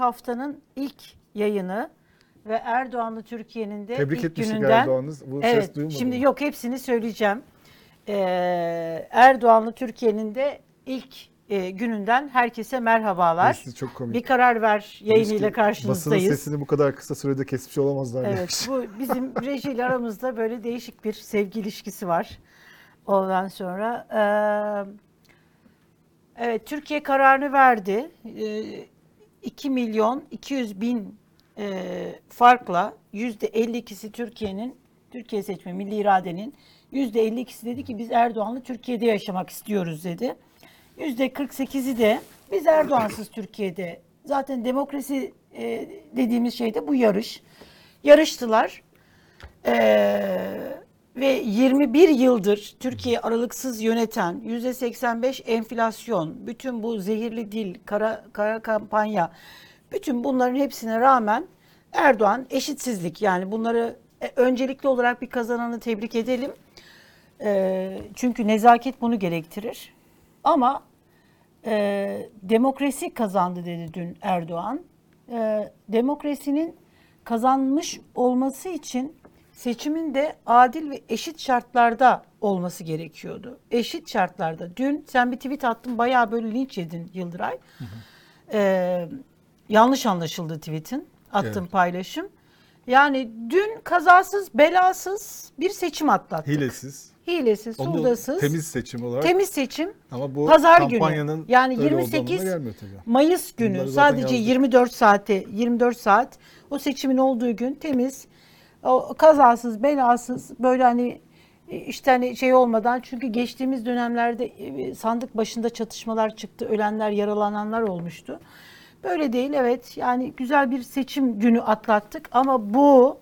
haftanın ilk yayını ve Erdoğan'lı Türkiye'nin de Tebrik ilk etmiştik gününden. Erdoğan'ız. Bu evet, ses duyulmadı. şimdi mı? yok hepsini söyleyeceğim. Ee, Erdoğan'lı Türkiye'nin de ilk e, gününden herkese merhabalar. Sesi çok komik. Bir karar ver yayınıyla Basının karşınızdayız. sesini bu kadar kısa sürede kesmiş olamazlar. Evet, demiş. bu bizim rejiyle aramızda böyle değişik bir sevgi ilişkisi var. Ondan sonra eee, evet Türkiye kararını verdi. Eee, 2 milyon 200 bin eee, farkla yüzde 52'si Türkiye'nin Türkiye seçme milli iradenin yüzde 52'si dedi ki biz Erdoğan'lı Türkiye'de yaşamak istiyoruz dedi. Yüzde 48'i de biz Erdoğansız Türkiye'de zaten demokrasi e, dediğimiz şey de bu yarış. Yarıştılar. Ee, ve 21 yıldır Türkiye aralıksız yöneten %85 enflasyon, bütün bu zehirli dil, kara, kara kampanya, bütün bunların hepsine rağmen Erdoğan eşitsizlik yani bunları e, öncelikli olarak bir kazananı tebrik edelim. Ee, çünkü nezaket bunu gerektirir. Ama e, demokrasi kazandı dedi dün Erdoğan. E, demokrasinin kazanmış olması için seçimin de adil ve eşit şartlarda olması gerekiyordu. Eşit şartlarda. Dün sen bir tweet attın bayağı böyle linç yedin Yıldıray. E, yanlış anlaşıldı tweetin. Attığım Evet. paylaşım. Yani dün kazasız belasız bir seçim atlattık. Hilesiz. Hilesiz, Onu suldasız. temiz seçim olarak. Temiz seçim. Ama bu Pazar günü. Yani öyle olduğu 28 anlamına gelmiyor tabii. Mayıs günü sadece yazdık. 24 saate 24 saat o seçimin olduğu gün temiz o kazasız belasız böyle hani e, işte hani şey olmadan çünkü geçtiğimiz dönemlerde e, sandık başında çatışmalar çıktı ölenler yaralananlar olmuştu. Böyle değil evet yani güzel bir seçim günü atlattık ama bu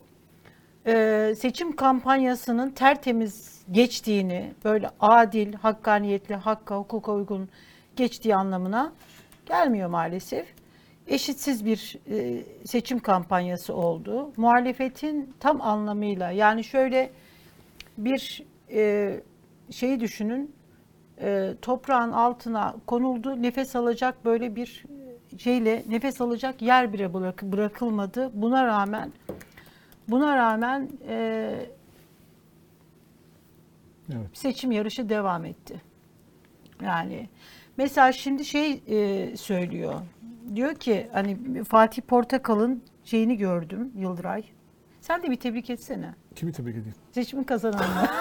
e, seçim kampanyasının tertemiz geçtiğini, böyle adil, hakkaniyetli, hakka, hukuka uygun geçtiği anlamına gelmiyor maalesef. Eşitsiz bir e, seçim kampanyası oldu. Muhalefetin tam anlamıyla yani şöyle bir e, şeyi düşünün, e, toprağın altına konuldu, nefes alacak böyle bir şeyle nefes alacak yer bile bırak- bırakılmadı. Buna rağmen Buna rağmen e, Evet. seçim yarışı devam etti. Yani mesela şimdi şey e, söylüyor. Diyor ki hani Fatih Portakal'ın şeyini gördüm Yıldıray. Sen de bir tebrik etsene. Kimi tebrik edeyim? Seçimin kazananını.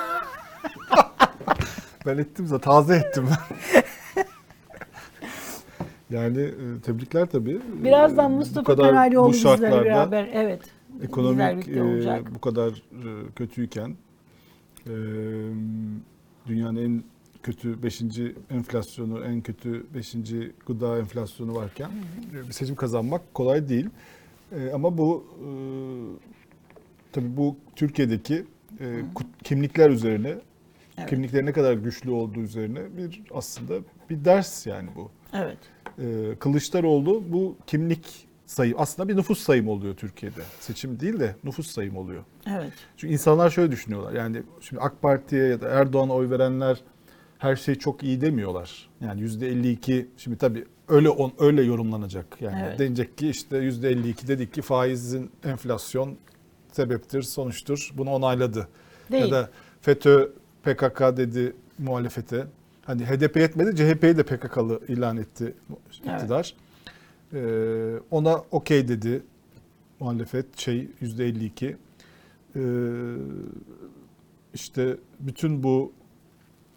Ben ettim zaten. Taze ettim ben. yani e, tebrikler tabii. Birazdan E, Mustafa Karalioğlu bizlerle beraber evet. ekonomik e, bu kadar e, kötüyken e, dünyanın en kötü 5. enflasyonu, en kötü 5. gıda enflasyonu varken e, bir seçim kazanmak kolay değil. E, ama bu e, tabii bu Türkiye'deki e, kimlikler üzerine Evet. kimliklerin ne kadar güçlü olduğu üzerine bir aslında bir ders yani bu. Evet. Ee, Kılıçdaroğlu bu kimlik sayım aslında bir nüfus sayımı oluyor Türkiye'de. Seçim değil de nüfus sayımı oluyor. Evet. Çünkü insanlar şöyle düşünüyorlar. Yani şimdi AK Parti'ye ya da Erdoğan'a oy verenler her şey çok iyi demiyorlar. Yani yüzde 52 şimdi tabii öyle on, öyle yorumlanacak. Yani Evet. denecek ki işte yüzde 52 dedik ki faizin enflasyon sebeptir, sonuçtur. Bunu onayladı. Değil. Ya da FETÖ PKK dedi muhalefete. Hani HDP yetmedi CHP'yi de PKK'lı ilan etti iktidar. Ee, ona okey dedi muhalefet şey yüzde 52. Ee, işte bütün bu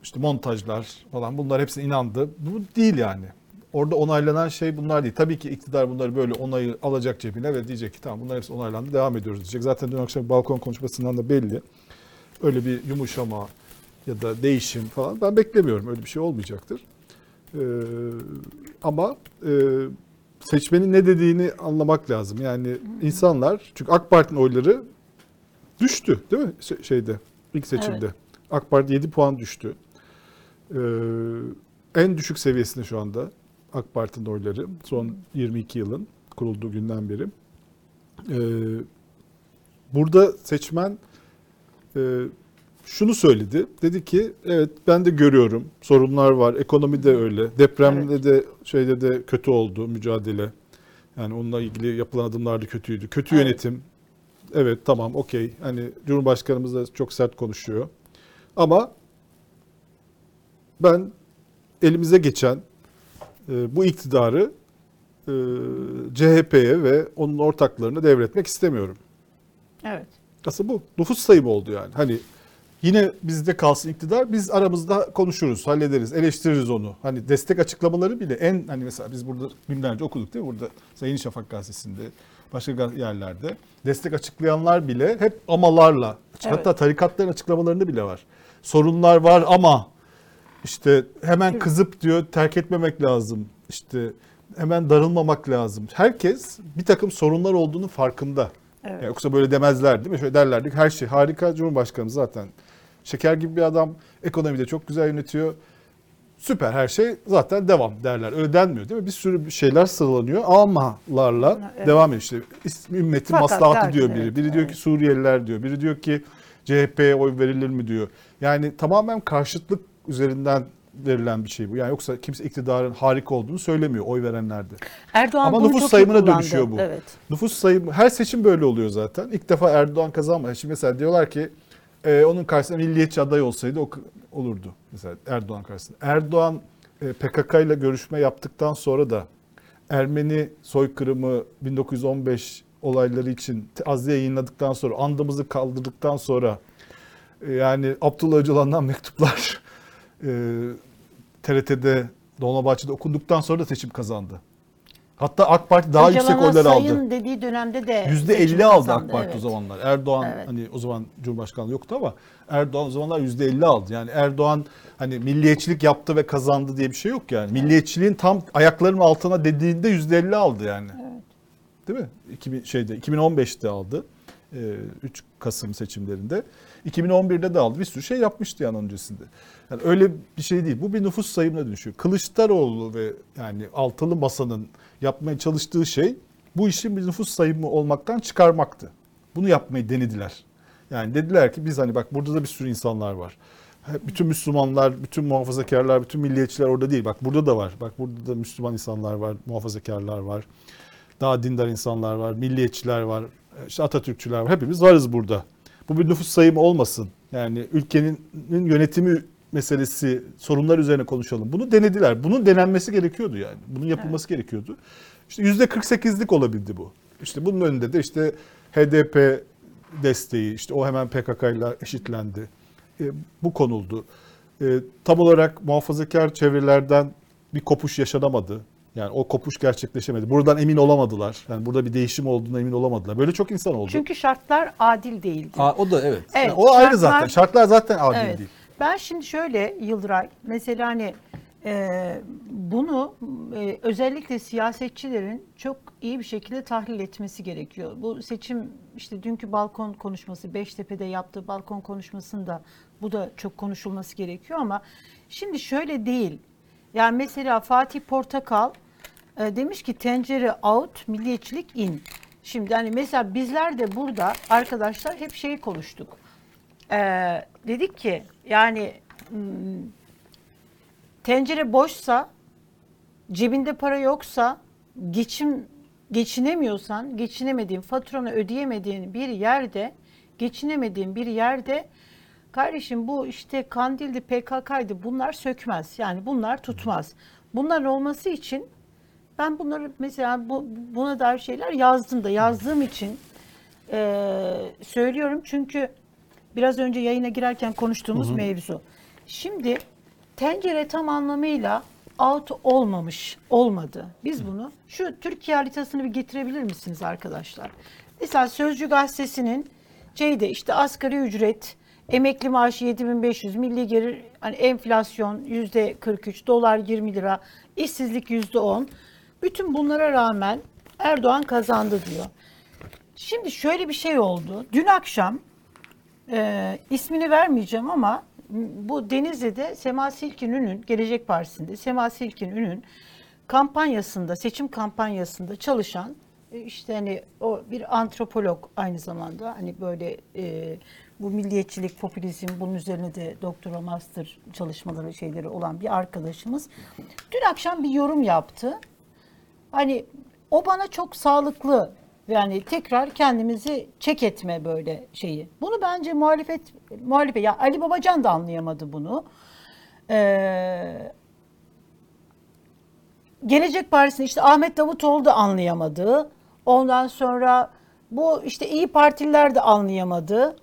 işte montajlar falan bunlar hepsine inandı. Bu değil yani. Orada onaylanan şey bunlar değil. Tabii ki iktidar bunları böyle onayı alacak cebine ve diyecek ki tamam bunlar hepsi onaylandı devam ediyoruz diyecek. Zaten dün akşam balkon konuşmasından da belli. Öyle bir yumuşama ya da değişim falan ben beklemiyorum. Öyle bir şey olmayacaktır. Ee, ama e, seçmenin ne dediğini anlamak lazım. Yani insanlar çünkü AK Parti'nin oyları düştü değil mi şeyde ilk seçimde. Evet. AK Parti 7 puan düştü. Ee, en düşük seviyesinde şu anda AK Parti'nin oyları son 22 yılın kurulduğu günden beri. Ee, burada seçmen e, şunu söyledi. Dedi ki evet ben de görüyorum sorunlar var. Ekonomi de öyle. Depremde de şeyde de kötü oldu mücadele. Yani onunla ilgili yapılan adımlar da kötüydü. Kötü Evet. yönetim. Evet tamam okey. Hani Cumhurbaşkanımız da çok sert konuşuyor. Ama ben elimize geçen e, bu iktidarı e, CHP'ye ve onun ortaklarına devretmek istemiyorum. Evet. Aslında bu nüfus sayımı oldu yani. Hani yine bizde kalsın iktidar biz aramızda konuşuruz, hallederiz, eleştiririz onu. Hani destek açıklamaları bile en hani mesela biz burada günlerce okuduk değil mi? Burada Yeni Şafak gazetesinde başka yerlerde destek açıklayanlar bile hep amalarla. Evet. Hatta tarikatların açıklamalarında bile var. Sorunlar var ama işte hemen kızıp diyor terk etmemek lazım. İşte hemen darılmamak lazım. Herkes bir takım sorunlar olduğunu farkında. Evet. Yani yoksa böyle demezler değil mi? Şöyle derlerdik her şey harika Cumhurbaşkanımız zaten. Şeker gibi bir adam. Ekonomide çok güzel yönetiyor. Süper her şey zaten devam derler. Öyle denmiyor değil mi? Bir sürü şeyler sıralanıyor. Amalarla Evet. devam ediyor. İşte ümmetin Fakat maslahatı diyor biri. evet, Biri diyor ki Suriyeliler diyor. Biri diyor ki CHP'ye oy verilir mi diyor. Yani tamamen karşıtlık üzerinden verilen bir şey bu. Yani yoksa kimse iktidarın harika olduğunu söylemiyor oy verenlerde. Erdoğan Ama bunu nüfus çok sayımına kullandı. dönüşüyor bu. Evet. Nüfus sayımı her seçim böyle oluyor zaten. İlk defa Erdoğan kazanmadı. Şimdi mesela diyorlar ki e, onun karşısında milliyetçi aday olsaydı o olurdu. Mesela Erdoğan karşısında. Erdoğan e, PKK ile görüşme yaptıktan sonra da Ermeni soykırımı 1915 olayları için azliye yayınladıktan sonra andımızı kaldırdıktan sonra e, yani Abdullah Öcalan'dan mektuplar e, TRT'de Dolmabahçe'de okunduktan sonra da seçim kazandı. Hatta AK Parti daha yüksek Öcalan'a oylar aldı. sayın dediği dönemde de Yüzde seçimi elli aldı kazandı, AK Parti evet. o zamanlar. Erdoğan Evet. hani o zaman Cumhurbaşkanlığı yoktu ama Erdoğan o zamanlar yüzde elli aldı. Yani Erdoğan hani milliyetçilik yaptı ve kazandı diye bir şey yok yani. Milliyetçiliğin tam ayaklarının altına dediğinde yüzde elli aldı yani. Değil mi? 2000, şeyde 2015'te aldı. Ee, 3 Kasım seçimlerinde. 2011'de de aldı. Bir sürü şey yapmıştı yani öncesinde. Yani öyle bir şey değil. Bu bir nüfus sayımına dönüşüyor. Kılıçdaroğlu ve yani altılı masanın yapmaya çalıştığı şey bu işin bir nüfus sayımı olmaktan çıkarmaktı. Bunu yapmayı denediler. Yani dediler ki biz hani bak burada da bir sürü insanlar var. Bütün Müslümanlar, bütün muhafazakarlar, bütün milliyetçiler orada değil. Bak burada da var. Bak burada da Müslüman insanlar var, muhafazakarlar var. Daha dindar insanlar var, milliyetçiler var, işte Atatürkçüler var. Hepimiz varız burada. Bu bir nüfus sayımı olmasın. Yani ülkenin yönetimi meselesi, sorunlar üzerine konuşalım. Bunu denediler. Bunun denenmesi gerekiyordu yani. Bunun yapılması gerekiyordu. İşte yüzde 48'lik olabildi bu. İşte bunun önünde de işte HDP desteği, işte o hemen PKK ile eşitlendi. E, bu konuldu. E, tam olarak muhafazakar çevrelerden bir kopuş yaşanamadı. Yani o kopuş gerçekleşemedi. Buradan emin olamadılar. Yani burada bir değişim olduğuna emin olamadılar. Böyle çok insan oldu. Çünkü şartlar adil değildi. Aa, o da evet. Evet, Yani o ayrı şartlar- zaten. Şartlar zaten adil Evet. değil. Ben şimdi şöyle Yıldıray, mesela hani e, bunu e, özellikle siyasetçilerin çok iyi bir şekilde tahlil etmesi gerekiyor. Bu seçim işte dünkü balkon konuşması, Beştepe'de yaptığı balkon konuşmasında bu da çok konuşulması gerekiyor ama şimdi şöyle değil. Yani mesela Fatih Portakal e, demiş ki tencere out, milliyetçilik in. Şimdi hani mesela bizler de burada arkadaşlar hep şeyi konuştuk. Ee, dedik ki yani hmm, tencere boşsa cebinde para yoksa geçim geçinemiyorsan geçinemediğin faturanı ödeyemediğin bir yerde geçinemediğin bir yerde kardeşim bu işte Kandil'di PKK'ydı bunlar sökmez yani bunlar tutmaz. Bunların olması için ben bunları mesela bu, buna dair şeyler yazdım da yazdığım için eee, söylüyorum çünkü biraz önce yayına girerken konuştuğumuz mevzu. Şimdi tencere tam anlamıyla out olmamış, olmadı. Biz bunu şu Türkiye haritasını bir getirebilir misiniz arkadaşlar? Mesela Sözcü gazetesinin şeyde işte asgari ücret, emekli maaşı 7500, milli gelir, hani enflasyon yüzde 43, dolar 20 lira, işsizlik yüzde 10. Bütün bunlara rağmen Erdoğan kazandı diyor. Şimdi şöyle bir şey oldu. Dün akşam e, ismini vermeyeceğim ama bu Denizli'de Sema Silkin Ün'ün, Gelecek Partisi'nde Sema Silkin Ün'ün kampanyasında, seçim kampanyasında çalışan e, işte hani o bir antropolog aynı zamanda hani böyle e, bu milliyetçilik, popülizm bunun üzerine de doktora master çalışmaları şeyleri olan bir arkadaşımız dün akşam bir yorum yaptı. Hani O bana çok sağlıklı yani tekrar kendimizi çek etme böyle şeyi. Bunu bence muhalefet muhalefet ya Ali Babacan da anlayamadı bunu. Ee, Gelecek Partisi'nin işte Ahmet Davutoğlu da anlayamadı. Ondan sonra bu işte iyi Partililer de anlayamadı.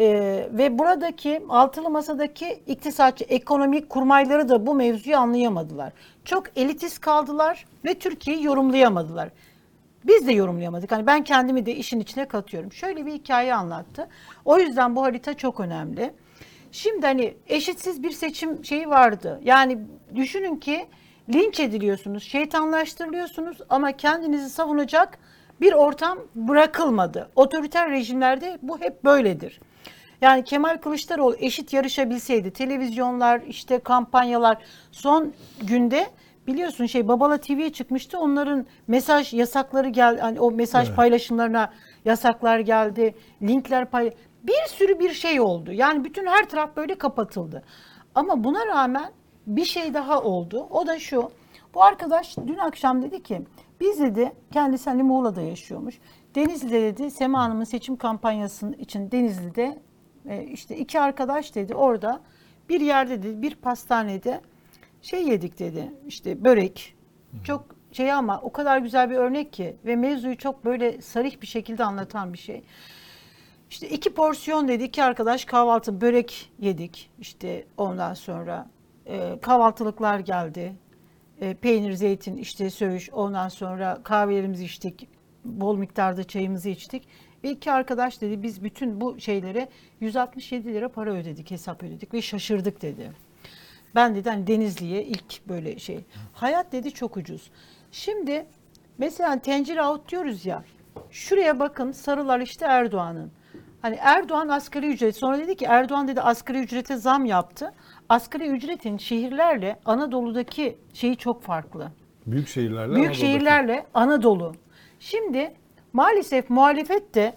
Ee, ve buradaki altılı masadaki iktisatçı, ekonomik kurmayları da bu mevzuyu anlayamadılar. Çok elitist kaldılar ve Türkiye'yi yorumlayamadılar. Biz de yorumlayamadık. Hani ben kendimi de işin içine katıyorum. Şöyle bir hikaye anlattı. O yüzden bu harita çok önemli. Şimdi hani eşitsiz bir seçim şeyi vardı. Yani düşünün ki linç ediliyorsunuz, şeytanlaştırılıyorsunuz ama kendinizi savunacak bir ortam bırakılmadı. Otoriter rejimlerde bu hep böyledir. Yani Kemal Kılıçdaroğlu eşit yarışabilseydi televizyonlar işte kampanyalar son günde biliyorsun şey Babala TV'ye çıkmıştı. Onların mesaj yasakları geldi. Hani o mesaj Evet. paylaşımlarına yasaklar geldi. Linkler pay bir sürü bir şey oldu. Yani bütün her taraf böyle kapatıldı. Ama buna rağmen bir şey daha oldu. O da şu. Bu arkadaş dün akşam dedi ki biz dedi kendisi hani Muğla'da yaşıyormuş. Denizli'de dedi Sema Hanım'ın seçim kampanyasının için Denizli'de e, işte iki arkadaş dedi orada bir yerde dedi bir pastanede şey yedik dedi işte börek çok şey ama o kadar güzel bir örnek ki ve mevzuyu çok böyle sarih bir şekilde anlatan bir şey. İşte iki porsiyon dedi iki arkadaş kahvaltı börek yedik işte ondan sonra e, kahvaltılıklar geldi. E, peynir, zeytin, işte söğüş ondan sonra kahvelerimizi içtik. Bol miktarda çayımızı içtik. Ve iki arkadaş dedi biz bütün bu şeylere 167 lira para ödedik, hesap ödedik ve şaşırdık dedi. Ben dedi hani Denizli'ye ilk böyle şey. Hayat dedi çok ucuz. Şimdi mesela tencere out diyoruz ya. Şuraya bakın sarılar işte Erdoğan'ın. Hani Erdoğan asgari ücret sonra dedi ki Erdoğan dedi asgari ücrete zam yaptı. Asgari ücretin şehirlerle Anadolu'daki şeyi çok farklı. Büyük şehirlerle Büyük Anadolu'daki. şehirlerle Anadolu. Şimdi maalesef muhalefet de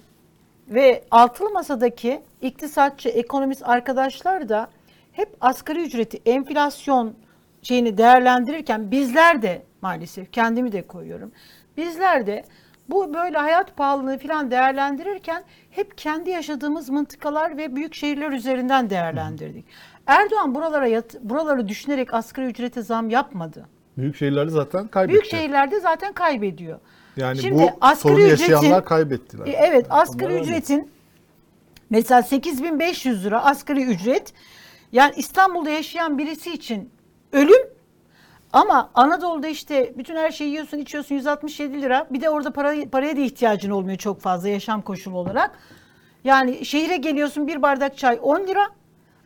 ve altılı masadaki iktisatçı, ekonomist arkadaşlar da hep asgari ücreti, enflasyon şeyini değerlendirirken bizler de maalesef kendimi de koyuyorum. Bizler de bu böyle hayat pahalılığı falan değerlendirirken hep kendi yaşadığımız mıntıkalar ve büyük şehirler üzerinden değerlendirdik. Erdoğan buralara yat, buraları düşünerek asgari ücrete zam yapmadı. Büyük şehirlerde zaten kaybetti. Büyük şehirlerde zaten kaybediyor. Yani Şimdi bu asgari sorunu ücretin- yaşayanlar kaybettiler. E, Evet asgari Onlar ücretin mesela 8500 lira asgari ücret yani İstanbul'da yaşayan birisi için ölüm ama Anadolu'da işte bütün her şeyi yiyorsun içiyorsun 167 lira bir de orada para, paraya da ihtiyacın olmuyor çok fazla yaşam koşulu olarak. Yani şehire geliyorsun bir bardak çay 10 lira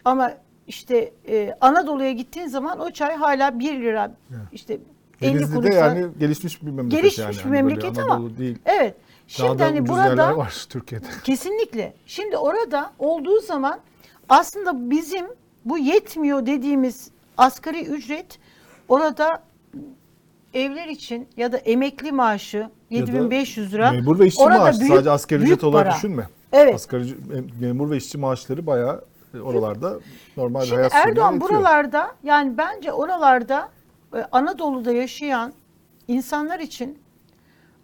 ama işte e, Anadolu'ya gittiğin zaman o çay hala 1 lira işte 50 Denizli'de kuruşa yani gelişmiş bir memleket gelişmiş yani. bir Hani memleket ama Anadolu değil. evet. Daha Şimdi da hani burada var Türkiye'de. Kesinlikle. Şimdi orada olduğu zaman aslında bizim bu yetmiyor dediğimiz asgari ücret orada evler için ya da emekli maaşı Ya da 7500 lira. Memur ve işçi orada maaşı büyük- sadece asgari ücret olarak para. düşünme. Evet. Asgari memur ve işçi maaşları bayağı e, oralarda normal Şimdi hayat Erdoğan buralarda yani bence oralarda e, Anadolu'da yaşayan insanlar için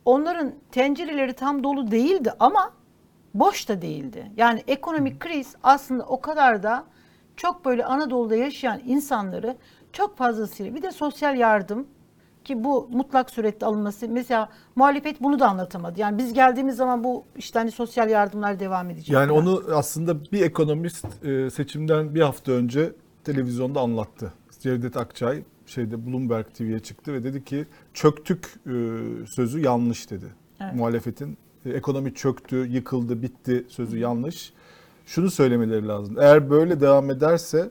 onların tencereleri tam dolu değildi ama boş da değildi. Yani ekonomik kriz aslında o kadar da çok böyle Anadolu'da yaşayan insanları çok fazlasıyla bir de sosyal yardım ki bu mutlak surette alınması mesela muhalefet bunu da anlatamadı. Yani biz geldiğimiz zaman bu işte hani sosyal yardımlar devam edecek. Yani falan. onu aslında bir ekonomist e, seçimden bir hafta önce televizyonda anlattı. Cevdet Akçay şeyde Bloomberg TV'ye çıktı ve dedi ki çöktük e, sözü yanlış dedi. Evet. Muhalefetin e, ekonomi çöktü, yıkıldı, bitti sözü yanlış. Şunu söylemeleri lazım. Eğer böyle devam ederse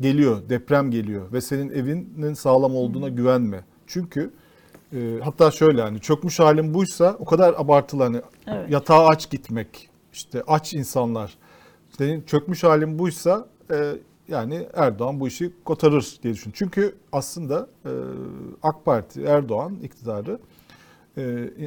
geliyor, deprem geliyor ve senin evinin sağlam olduğuna güvenme. Çünkü e, hatta şöyle hani çökmüş halin buysa o kadar abartılı hani Evet. yatağa aç gitmek, işte aç insanlar. Senin çökmüş halin buysa e, yani Erdoğan bu işi kotarır diye düşün. Çünkü aslında e, AK Parti, Erdoğan iktidarı e,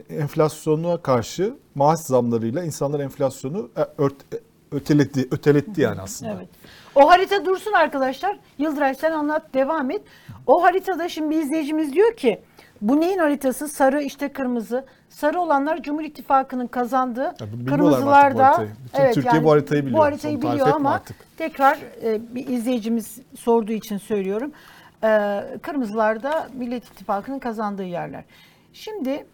enflasyona karşı maaş zamlarıyla insanlar enflasyonu e, ört- e, öteletti, öteletti yani aslında. Evet. O harita dursun arkadaşlar. Yıldıray sen anlat devam et. O haritada şimdi bir izleyicimiz diyor ki Bu neyin haritası? Sarı işte kırmızı. Sarı olanlar Cumhur İttifakı'nın kazandığı. Mı kırmızılar da? Bütün Türkiye bu haritayı biliyor. Bu haritayı Onu biliyor ama artık. tekrar e, bir izleyicimiz sorduğu için söylüyorum. E, kırmızılar da Millet İttifakı'nın kazandığı yerler. Şimdi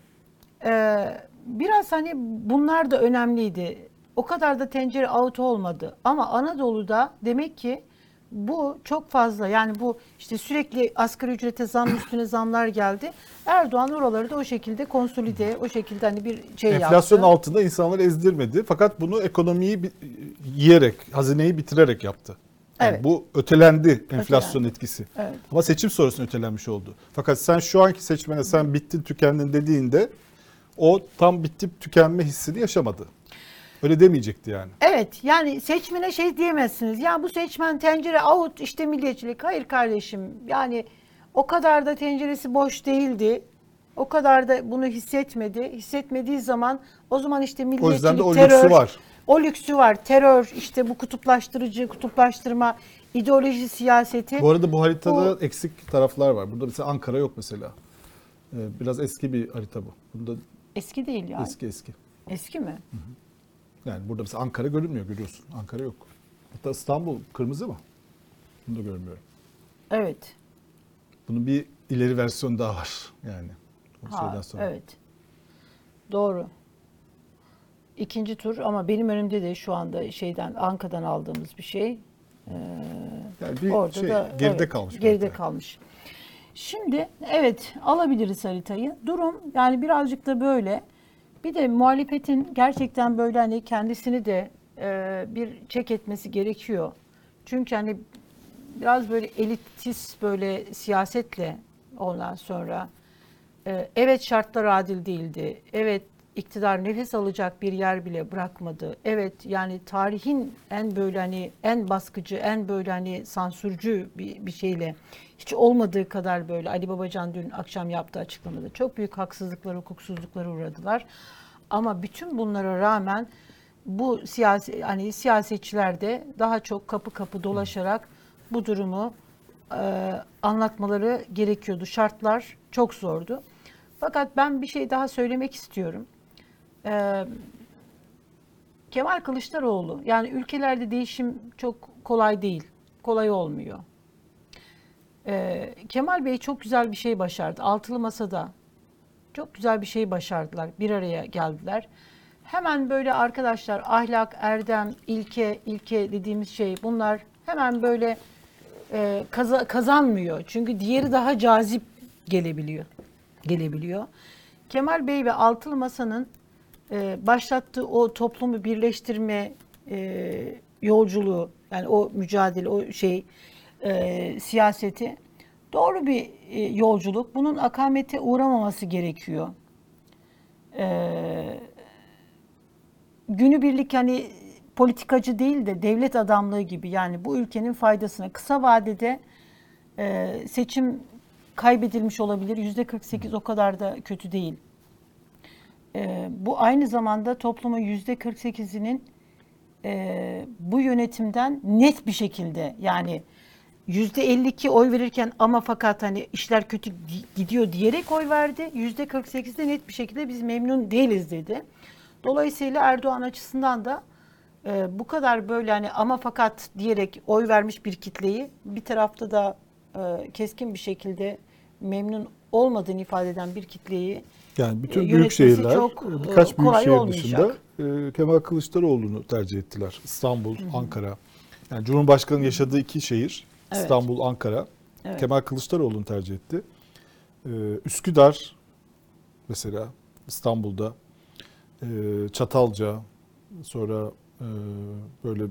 e, biraz hani bunlar da önemliydi. O kadar da tencere out olmadı. Ama Anadolu'da demek ki bu çok fazla yani bu işte sürekli asgari ücrete zam üstüne zamlar geldi. Erdoğan oraları da o şekilde konsolide, o şekilde hani bir şey Enflasyon yaptı. altında insanları ezdirmedi. Fakat bunu ekonomiyi yiyerek, hazineyi bitirerek yaptı. Yani Evet. Bu ötelendi enflasyon etkisi. Evet. Ama seçim sonrasında ötelenmiş oldu. Fakat sen şu anki seçmene sen bittin tükendin dediğinde o tam bitip tükenme hissini yaşamadı. Öyle demeyecekti yani. Evet yani seçmene şey diyemezsiniz. Ya bu seçmen tencere out işte milliyetçilik. Hayır kardeşim yani o kadar da tenceresi boş değildi. O kadar da bunu hissetmedi. Hissetmediği zaman o zaman işte milliyetçilik, O yüzden de o terör, lüksü var. O lüksü var. Terör, işte bu kutuplaştırıcı, kutuplaştırma, ideoloji siyaseti. Bu arada bu haritada Bu- eksik taraflar var. Burada mesela Ankara yok mesela. Ee, Biraz eski bir harita bu. Bunda Eski değil yani. Eski, eski eski. mi? Yani burada mesela Ankara görünmüyor görüyorsun. Ankara yok. Hatta İstanbul kırmızı mı? Bunu da görmüyorum. Evet. Bunun bir ileri versiyonu daha var yani. O Ha, sonra. Evet. Doğru. İkinci tur ama benim önümde de şu anda şeyden Anka'dan aldığımız bir şey. Yani bir Orada şey da geride evet, kalmış. Geride belki. kalmış. Şimdi evet alabiliriz haritayı. Durum yani birazcık da böyle. Bir de muhalefetin gerçekten böyle hani kendisini de e, bir çek etmesi gerekiyor. Çünkü hani biraz böyle elitist böyle siyasetle ondan sonra e, evet şartlar adil değildi. Evet iktidar nefes alacak bir yer bile bırakmadı. Evet yani tarihin en böyle hani en baskıcı, en böyle hani sansürcü bir, bir şeyle hiç olmadığı kadar böyle Ali Babacan dün akşam yaptığı açıklamada çok büyük haksızlıklar, hukuksuzluklara uğradılar. Ama bütün bunlara rağmen bu siyasi hani siyasetçiler de daha çok kapı kapı dolaşarak bu durumu e, anlatmaları gerekiyordu. Şartlar çok zordu. Fakat ben bir şey daha söylemek istiyorum. E, Kemal Kılıçdaroğlu yani ülkelerde değişim çok kolay değil. Kolay olmuyor. E, Kemal Bey çok güzel bir şey başardı. Altılı Masa'da çok güzel bir şey başardılar. Bir araya geldiler. Hemen böyle arkadaşlar ahlak, erdem, ilke, ilke dediğimiz şey bunlar hemen böyle e, kaza- kazanmıyor. Çünkü diğeri daha cazip gelebiliyor. Gelebiliyor. Kemal Bey ve Altılı Masa'nın e, başlattığı o toplumu birleştirme e, yolculuğu yani o mücadele, o şey e, siyaseti doğru bir e, yolculuk. Bunun akamete uğramaması gerekiyor. E, günübirlik hani politikacı değil de devlet adamlığı gibi yani bu ülkenin faydasına kısa vadede e, seçim kaybedilmiş olabilir. Yüzde 48 o kadar da kötü değil. E, bu aynı zamanda toplumun yüzde 48'inin e, bu yönetimden net bir şekilde yani 52 oy verirken ama fakat hani işler kötü gi- gidiyor diyerek oy verdi. Yüzde 48'de net bir şekilde biz memnun değiliz dedi. Dolayısıyla Erdoğan açısından da e, bu kadar böyle hani ama fakat diyerek oy vermiş bir kitleyi bir tarafta da e, keskin bir şekilde memnun olmadığını ifade eden bir kitleyi Yani bütün e, büyük yönetmesi şehirler, çok, e, birkaç büyük şehir olmayacak. dışında e, Kemal Kılıçdaroğlu'nu tercih ettiler. İstanbul, Ankara. Yani Cumhurbaşkanı'nın yaşadığı iki şehir, Evet. İstanbul, Ankara. Evet. Kemal Kılıçdaroğlu'nu tercih etti. E, Üsküdar mesela İstanbul'da, e, Çatalca, sonra e, böyle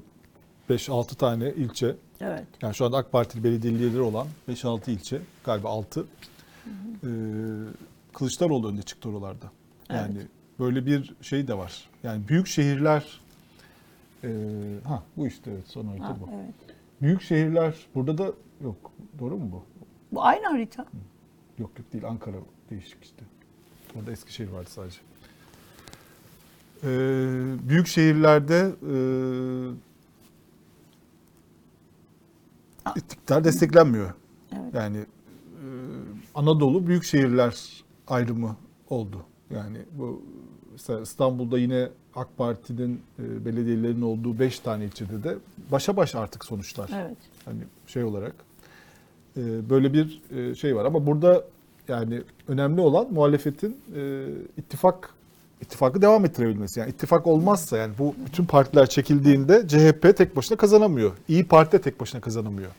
5-6 tane ilçe evet yani şu anda AK Partili belediyelileri olan 5-6 ilçe, galiba 6. Ee, Kılıçdaroğlu önde çıktı oralarda. Yani böyle bir şey de var. Yani büyük şehirler e, ha bu işte evet son harita ha, bu. evet. Büyük şehirler burada da yok. Doğru mu bu? Bu aynı harita. Yok yok değil Ankara değişik işte. Orada Eskişehir vardı sadece. Ee, büyük şehirlerde e, iktidar desteklenmiyor. Evet. Yani e, Anadolu büyük şehirler ayrımı oldu. Yani bu mesela İstanbul'da yine AK Parti'nin e, belediyelerin olduğu 5 tane ilçede de başa baş artık sonuçlar. Evet. Hani şey olarak e, böyle bir e, şey var ama burada yani önemli olan muhalefetin e, ittifak ittifakı devam ettirebilmesi. Yani ittifak olmazsa yani bu bütün partiler çekildiğinde CHP tek başına kazanamıyor. İyi Parti de tek başına kazanamıyor.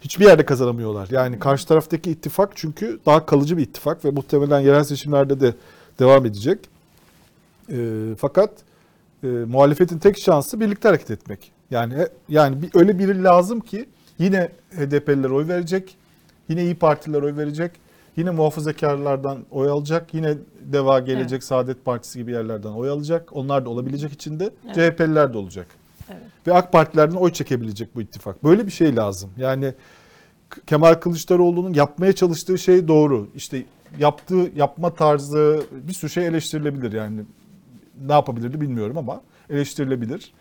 Hiçbir yerde kazanamıyorlar. Yani karşı taraftaki ittifak çünkü daha kalıcı bir ittifak ve muhtemelen yerel seçimlerde de devam edecek. E, fakat e, muhalefetin tek şansı birlikte hareket etmek. Yani yani bir, öyle biri lazım ki yine HDP'liler oy verecek, yine İyi Partiler oy verecek, yine muhafazakarlardan oy alacak, yine Deva Gelecek, Saadet Partisi gibi yerlerden oy alacak. Onlar da olabilecek içinde. Evet. CHP'liler de olacak. Evet. Ve AK Partilerden oy çekebilecek bu ittifak. Böyle bir şey lazım. Yani Kemal Kılıçdaroğlu'nun yapmaya çalıştığı şey doğru. İşte yaptığı yapma tarzı bir sürü şey eleştirilebilir yani. Ne yapabilirdi bilmiyorum ama eleştirilebilir.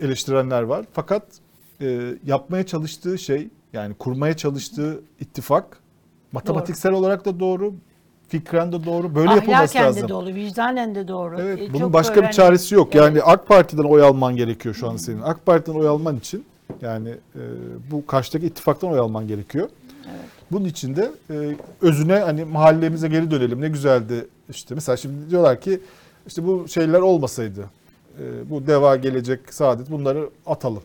Eleştirenler var. Fakat e, yapmaya çalıştığı şey yani kurmaya çalıştığı ittifak matematiksel olarak da doğru, fikren de doğru. Böyle yapılması Ahlaken lazım. de doğru, vicdanen de doğru. Evet, E, bunun çok başka böyle bir çaresi yok. Evet. Yani AK Parti'den oy alman gerekiyor şu an senin. AK Parti'den oy alman için yani e, bu karşıdaki ittifaktan oy alman gerekiyor. Bunun için de e, özüne hani mahallemize geri dönelim ne güzeldi işte. Mesela şimdi diyorlar ki işte bu şeyler olmasaydı e, bu deva gelecek saadet bunları atalım.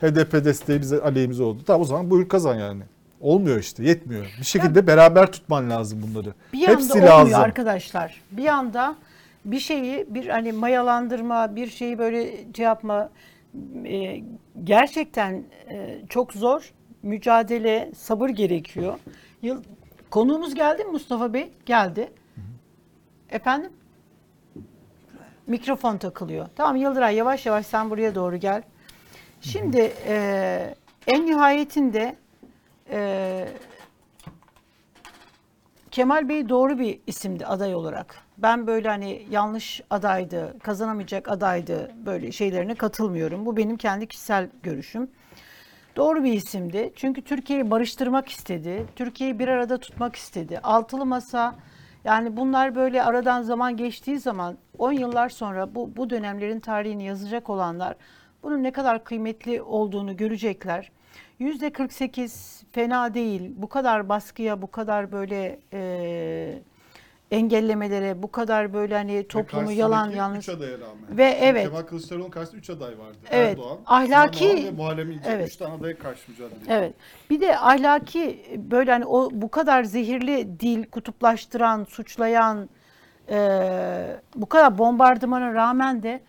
HDP desteği bize aleyhimize oldu. Tamam o zaman buyur kazan yani. Olmuyor işte yetmiyor. Bir şekilde beraber tutman lazım bunları. Bir anda Hepsi olmuyor lazım. arkadaşlar. Bir anda bir şeyi bir hani mayalandırma, bir şeyi böyle şey yapma e, gerçekten e, çok zor. Mücadele, sabır gerekiyor. Yıl, konuğumuz geldi mi Mustafa Bey? Geldi. Efendim? Mikrofon takılıyor. Tamam Yıldıray yavaş yavaş sen buraya doğru gel. Şimdi e, en nihayetinde e, Kemal Bey doğru bir isimdi aday olarak. Ben böyle hani yanlış adaydı, kazanamayacak adaydı böyle şeylerine katılmıyorum. Bu benim kendi kişisel görüşüm. Doğru bir isimdi. Çünkü Türkiye'yi barıştırmak istedi. Türkiye'yi bir arada tutmak istedi. Altılı masa yani bunlar böyle aradan zaman geçtiği zaman 10 yıllar sonra bu, bu dönemlerin tarihini yazacak olanlar bunun ne kadar kıymetli olduğunu görecekler. Yüzde 48 fena değil. Bu kadar baskıya, bu kadar böyle e, engellemelere, bu kadar böyle hani toplumu yalan yanlış. adaya rağmen. Ve evet. Kemal Kılıçdaroğlu'nun karşısında 3 aday vardı. Evet, ahlaki- Sinan Oğan ve Muharrem İnce. Evet. 3 tane adaya karşı mücadele ediyor. Evet. Bir de ahlaki böyle hani o bu kadar zehirli dil kutuplaştıran, suçlayan, e, bu kadar bombardımana rağmen de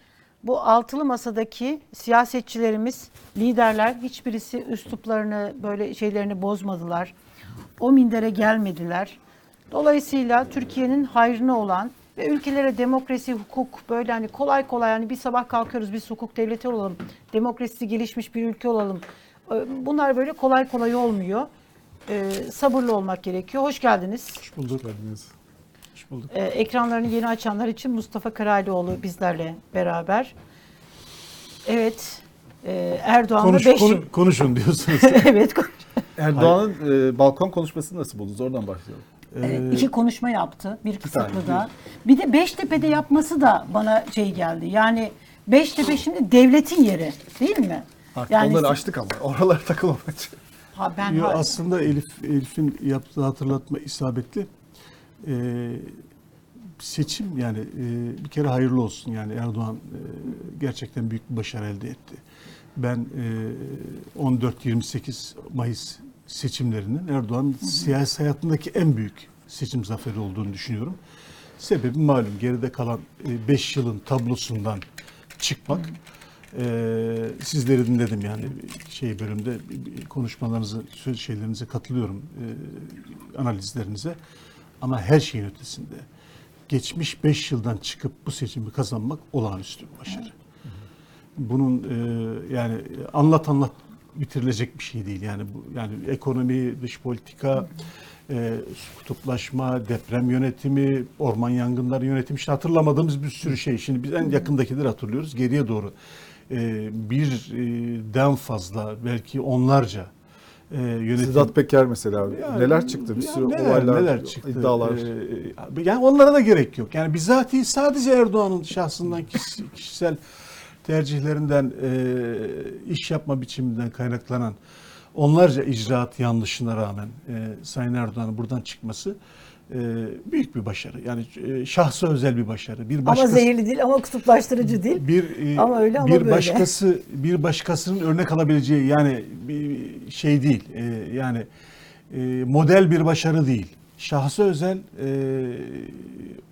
bu altılı masadaki siyasetçilerimiz, liderler hiçbirisi üsluplarını böyle şeylerini bozmadılar. O mindere gelmediler. Dolayısıyla Türkiye'nin hayrına olan ve ülkelere demokrasi, hukuk böyle hani kolay kolay hani bir sabah kalkıyoruz biz hukuk devleti olalım, demokrasisi gelişmiş bir ülke olalım. Ee, Bunlar böyle kolay kolay olmuyor. Ee, sabırlı olmak gerekiyor. Hoş geldiniz. Hoş bulduk. Hoş bulduk. Ee, ekranlarını yeni açanlar için Mustafa Karalioğlu bizlerle beraber. Evet. e, Erdoğan'la Konuş, 5 konu- konuşun diyorsunuz. evet. konuş- Erdoğan'ın e, balkon konuşmasını nasıl buldunuz? Oradan başlayalım. Evet, Ee, iki konuşma yaptı. Bir kısıtlı tane, da. Bir de Beştepe'de yapması da bana şey geldi. Yani Beştepe şimdi devletin yeri değil mi? Artık Yani onları açtık ama oralara takılmamak için. Ha ben Yo, aslında Elif Elif'in yaptığı hatırlatma isabetli. Ee, seçim yani e, bir kere hayırlı olsun. Yani Erdoğan e, gerçekten büyük bir başarı elde etti. Ben e, 14-28 Mayıs seçimlerinin Erdoğan'ın siyasi hayatındaki en büyük seçim zaferi olduğunu düşünüyorum. Sebebi malum geride kalan 5 yılın tablosundan çıkmak. Ee, sizleri dinledim yani şey bölümde konuşmalarınızı, söz şeylerinize katılıyorum e, analizlerinize. Ama her şeyin ötesinde geçmiş 5 yıldan çıkıp bu seçimi kazanmak olağanüstü bir başarı. Bunun e, yani anlat anlat bitirilecek bir şey değil. Yani bu yani ekonomi, dış politika, e, kutuplaşma, deprem yönetimi, orman yangınları yönetimi işte hatırlamadığımız bir sürü şey. Şimdi biz en yakındakileri hatırlıyoruz. Geriye doğru e, birden fazla belki onlarca e, yönetim. Sedat Peker mesela Yani, neler çıktı? Bir sürü neler, olaylar, neler çıktı. iddialar. Ee, yani onlara da gerek yok. Yani bizatihi sadece Erdoğan'ın şahsından kişi- kişisel tercihlerinden e, iş yapma biçiminden kaynaklanan onlarca icraat yanlışına rağmen e, Sayın Erdoğan'ın buradan çıkması e, büyük bir başarı. Yani e, şahsa özel bir başarı. Bir Ama başkası, zehirli değil ama kutuplaştırıcı değil. bir e, Ama öyle ama bir böyle. başkası bir başkasının örnek alabileceği yani bir şey değil. E, yani e, model bir başarı değil. Şahsa özel e,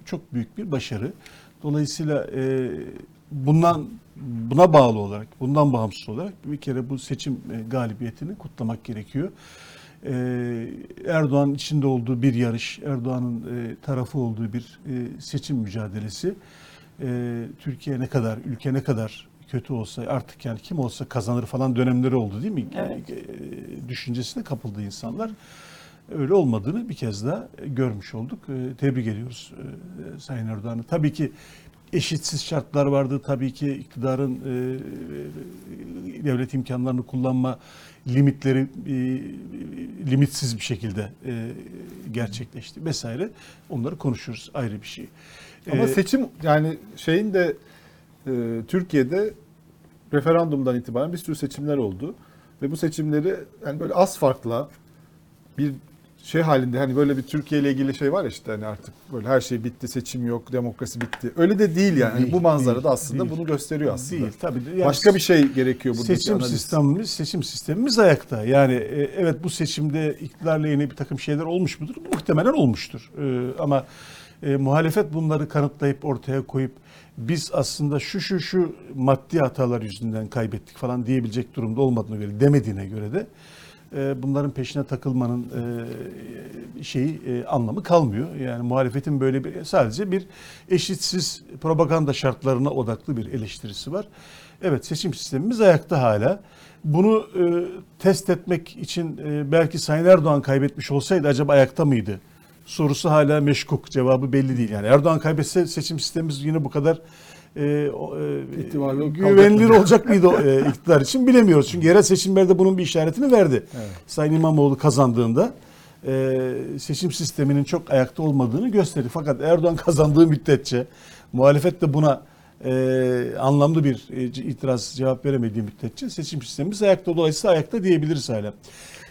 çok büyük bir başarı. Dolayısıyla e, bundan buna bağlı olarak, bundan bağımsız olarak bir kere bu seçim e, galibiyetini kutlamak gerekiyor. E, Erdoğan içinde olduğu bir yarış, Erdoğan'ın e, tarafı olduğu bir seçim mücadelesi Türkiye ne kadar, ülke ne kadar kötü olsa artık yani kim olsa kazanır falan dönemleri oldu değil mi? Evet. Düşüncesine kapıldı insanlar. Öyle olmadığını bir kez daha görmüş olduk. Tebrik ediyoruz Sayın Erdoğan'ı. Tabii ki eşitsiz şartlar vardı. Tabii ki iktidarın e, e, devlet imkanlarını kullanma limitleri e, limitsiz bir şekilde e, gerçekleşti vesaire. Onları konuşuruz ayrı bir şey. Ama E, seçim yani şeyin de e, Türkiye'de referandumdan itibaren bir sürü seçimler oldu. Ve bu seçimleri yani böyle az farkla bir şey halinde hani böyle bir Türkiye ile ilgili şey var ya işte hani artık böyle her şey bitti, seçim yok, demokrasi bitti. Öyle de değil yani. Hani Değil, bu manzarada değil, aslında değil. bunu gösteriyor aslında. Değil tabii. Yani Başka bir şey gerekiyor burada. seçim sistemimiz seçim sistemimiz ayakta. Yani e, evet bu seçimde iktidar lehine bir takım şeyler olmuş mudur? Muhtemelen olmuştur. E, ama e, muhalefet bunları kanıtlayıp ortaya koyup biz aslında şu şu şu maddi hatalar yüzünden kaybettik falan diyebilecek durumda olmadığına göre demediğine göre de bunların peşine takılmanın e, şeyi e, anlamı kalmıyor. Yani muhalefetin böyle bir sadece bir eşitsiz propaganda şartlarına odaklı bir eleştirisi var. Evet seçim sistemimiz ayakta hala. Bunu e, test etmek için e, belki Sayın Erdoğan kaybetmiş olsaydı acaba ayakta mıydı? Sorusu hala meşkuk. Cevabı belli değil. Yani Erdoğan kaybetse seçim sistemimiz yine bu kadar e, o, e, İhtimali yok, güvenilir olacak mıydı o, e, iktidar için bilemiyoruz. Çünkü yerel seçimlerde bunun bir işaretini verdi. Evet. Sayın İmamoğlu kazandığında e, seçim sisteminin çok ayakta olmadığını gösterdi. Fakat Erdoğan kazandığı müddetçe muhalefet de buna e, anlamlı bir e, itiraz cevap veremediği müddetçe seçim sistemimiz ayakta dolayısıyla ayakta diyebiliriz hala.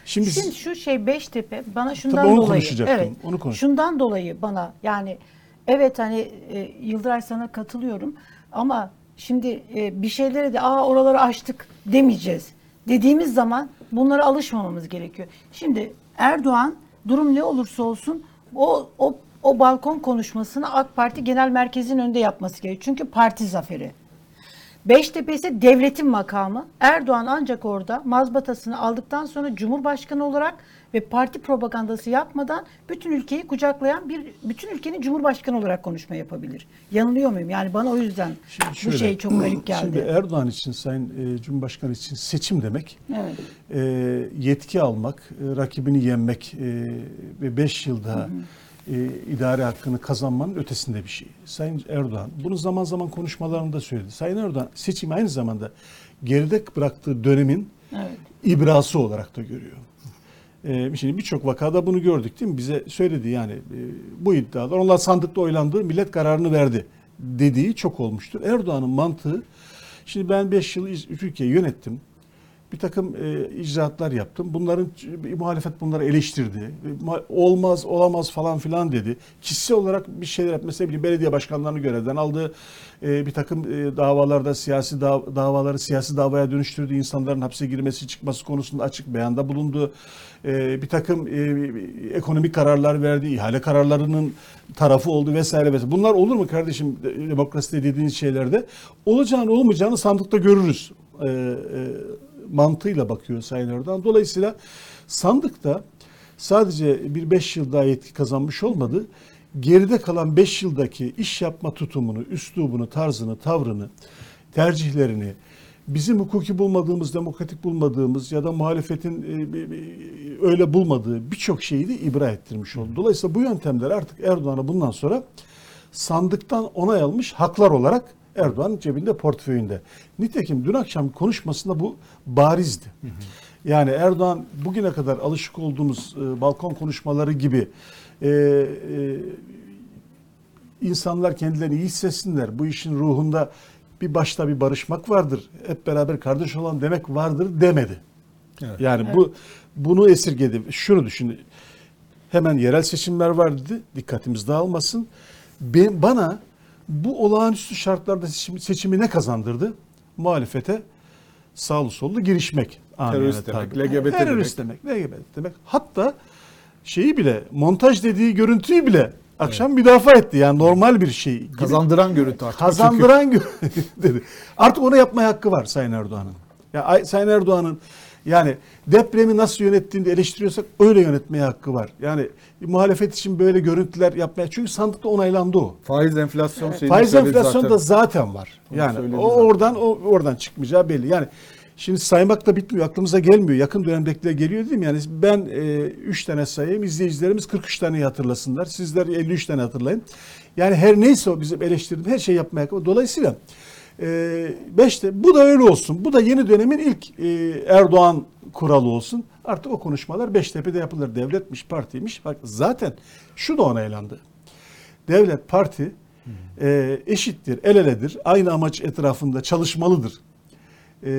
Şimdi, Şimdi şu şey Beştepe bana şundan onu dolayı konuşacaktım, evet onu konuş- şundan dolayı bana yani evet hani e, Yıldıray sana katılıyorum ama şimdi e, bir şeylere de aa oraları açtık demeyeceğiz. Dediğimiz zaman bunlara alışmamamız gerekiyor. Şimdi Erdoğan durum ne olursa olsun o o o balkon konuşmasını AK Parti Genel Merkezi'nin önünde yapması gerekiyor. Çünkü parti zaferi. Beştepe ise devletin makamı. Erdoğan ancak orada mazbatasını aldıktan sonra Cumhurbaşkanı olarak ve parti propagandası yapmadan bütün ülkeyi kucaklayan bir bütün ülkenin Cumhurbaşkanı olarak konuşma yapabilir. Yanılıyor muyum? Yani bana o yüzden Şimdi bu şöyle, şey çok garip Şimdi geldi. Erdoğan için Sayın e, Cumhurbaşkanı için seçim demek Evet. e, yetki almak, e, rakibini yenmek e, ve 5 yılda e, idare hakkını kazanmanın ötesinde bir şey. Sayın Erdoğan bunu zaman zaman konuşmalarında söyledi. Sayın Erdoğan seçimi aynı zamanda geride bıraktığı dönemin Evet. ibrası olarak da görüyor. Ee, şimdi birçok vakada bunu gördük değil mi? Bize söyledi yani e, bu iddialar onlar sandıkta oylandı millet kararını verdi dediği çok olmuştur. Erdoğan'ın mantığı şimdi ben 5 yıl Türkiye'yi yönettim. Bir takım e, icraatlar yaptım. Bunların muhalefet bunları eleştirdi. E, ma- olmaz, olamaz falan filan dedi. Kişisel olarak bir şeyler yap. Mesela bir belediye başkanlarını görevden aldı. E, bir takım e, davalarda siyasi dav- davaları siyasi davaya dönüştürdü. İnsanların hapse girmesi çıkması konusunda açık beyanda bulundu. E, bir takım e, ekonomik kararlar verdi. ihale kararlarının tarafı oldu vesaire vesaire. Bunlar olur mu kardeşim de- demokraside dediğiniz şeylerde? Olacağını olmayacağını sandıkta görürüz. E, e, mantığıyla bakıyor Sayın Erdoğan. Dolayısıyla sandıkta sadece bir 5 yıl daha yetki kazanmış olmadı. Geride kalan 5 yıldaki iş yapma tutumunu, üslubunu, tarzını, tavrını, tercihlerini, bizim hukuki bulmadığımız, demokratik bulmadığımız ya da muhalefetin e, bir- bir- öyle bulmadığı birçok şeyi de ibra ettirmiş oldu. Dolayısıyla bu yöntemler artık Erdoğan'a bundan sonra sandıktan onay almış haklar olarak Erdoğan'ın cebinde portföyünde. Nitekim dün akşam konuşmasında bu barizdi. Yani Erdoğan bugüne kadar alışık olduğumuz e, balkon konuşmaları gibi e, e, insanlar kendilerini iyi hissetsinler. Bu işin ruhunda bir başta bir barışmak vardır. Hep beraber kardeş olan demek vardır demedi. Evet. Yani bu bunu esirgedi. Şunu düşün. Hemen yerel seçimler var dedi. Dikkatimiz dağılmasın. Ben, bana bu olağanüstü şartlarda seçimi, seçimi ne kazandırdı? Muhalefete sağlı sollu girişmek. Terörist demek, tabiri. LGBT Terörist demek. LGBT demek. Hatta şeyi bile montaj dediği görüntüyü bile akşam müdafaa etti. Yani normal bir şey. gibi. Kazandıran görüntü artık. Kazandıran gö- dedi. Artık onu yapmaya hakkı var Sayın Erdoğan'ın. Ya Ay- Sayın Erdoğan'ın yani depremi nasıl yönettiğini eleştiriyorsak öyle yönetmeye hakkı var. Yani muhalefet için böyle görüntüler yapmaya çünkü sandıkta onaylandı o. Faiz enflasyon şeyini Faiz enflasyon zaten. da zaten var. Onu Yani o zaten. oradan o oradan çıkmayacağı belli. Yani şimdi saymak da bitmiyor. Aklımıza gelmiyor. Yakın dönemdekiler geliyor değil mi? Yani ben 3 tane sayayım. izleyicilerimiz 43 taneyi hatırlasınlar. Sizler 53 tane hatırlayın. Yani her neyse o bizim eleştirdiğimiz her şey yapmaya. Dolayısıyla e, beşte bu da öyle olsun. Bu da yeni dönemin ilk e, Erdoğan kuralı olsun. Artık o konuşmalar Beştepe'de yapılır. Devletmiş, partiymiş. Bak zaten şu da onaylandı devlet, parti e, eşittir, el eledir, aynı amaç etrafında çalışmalıdır. E,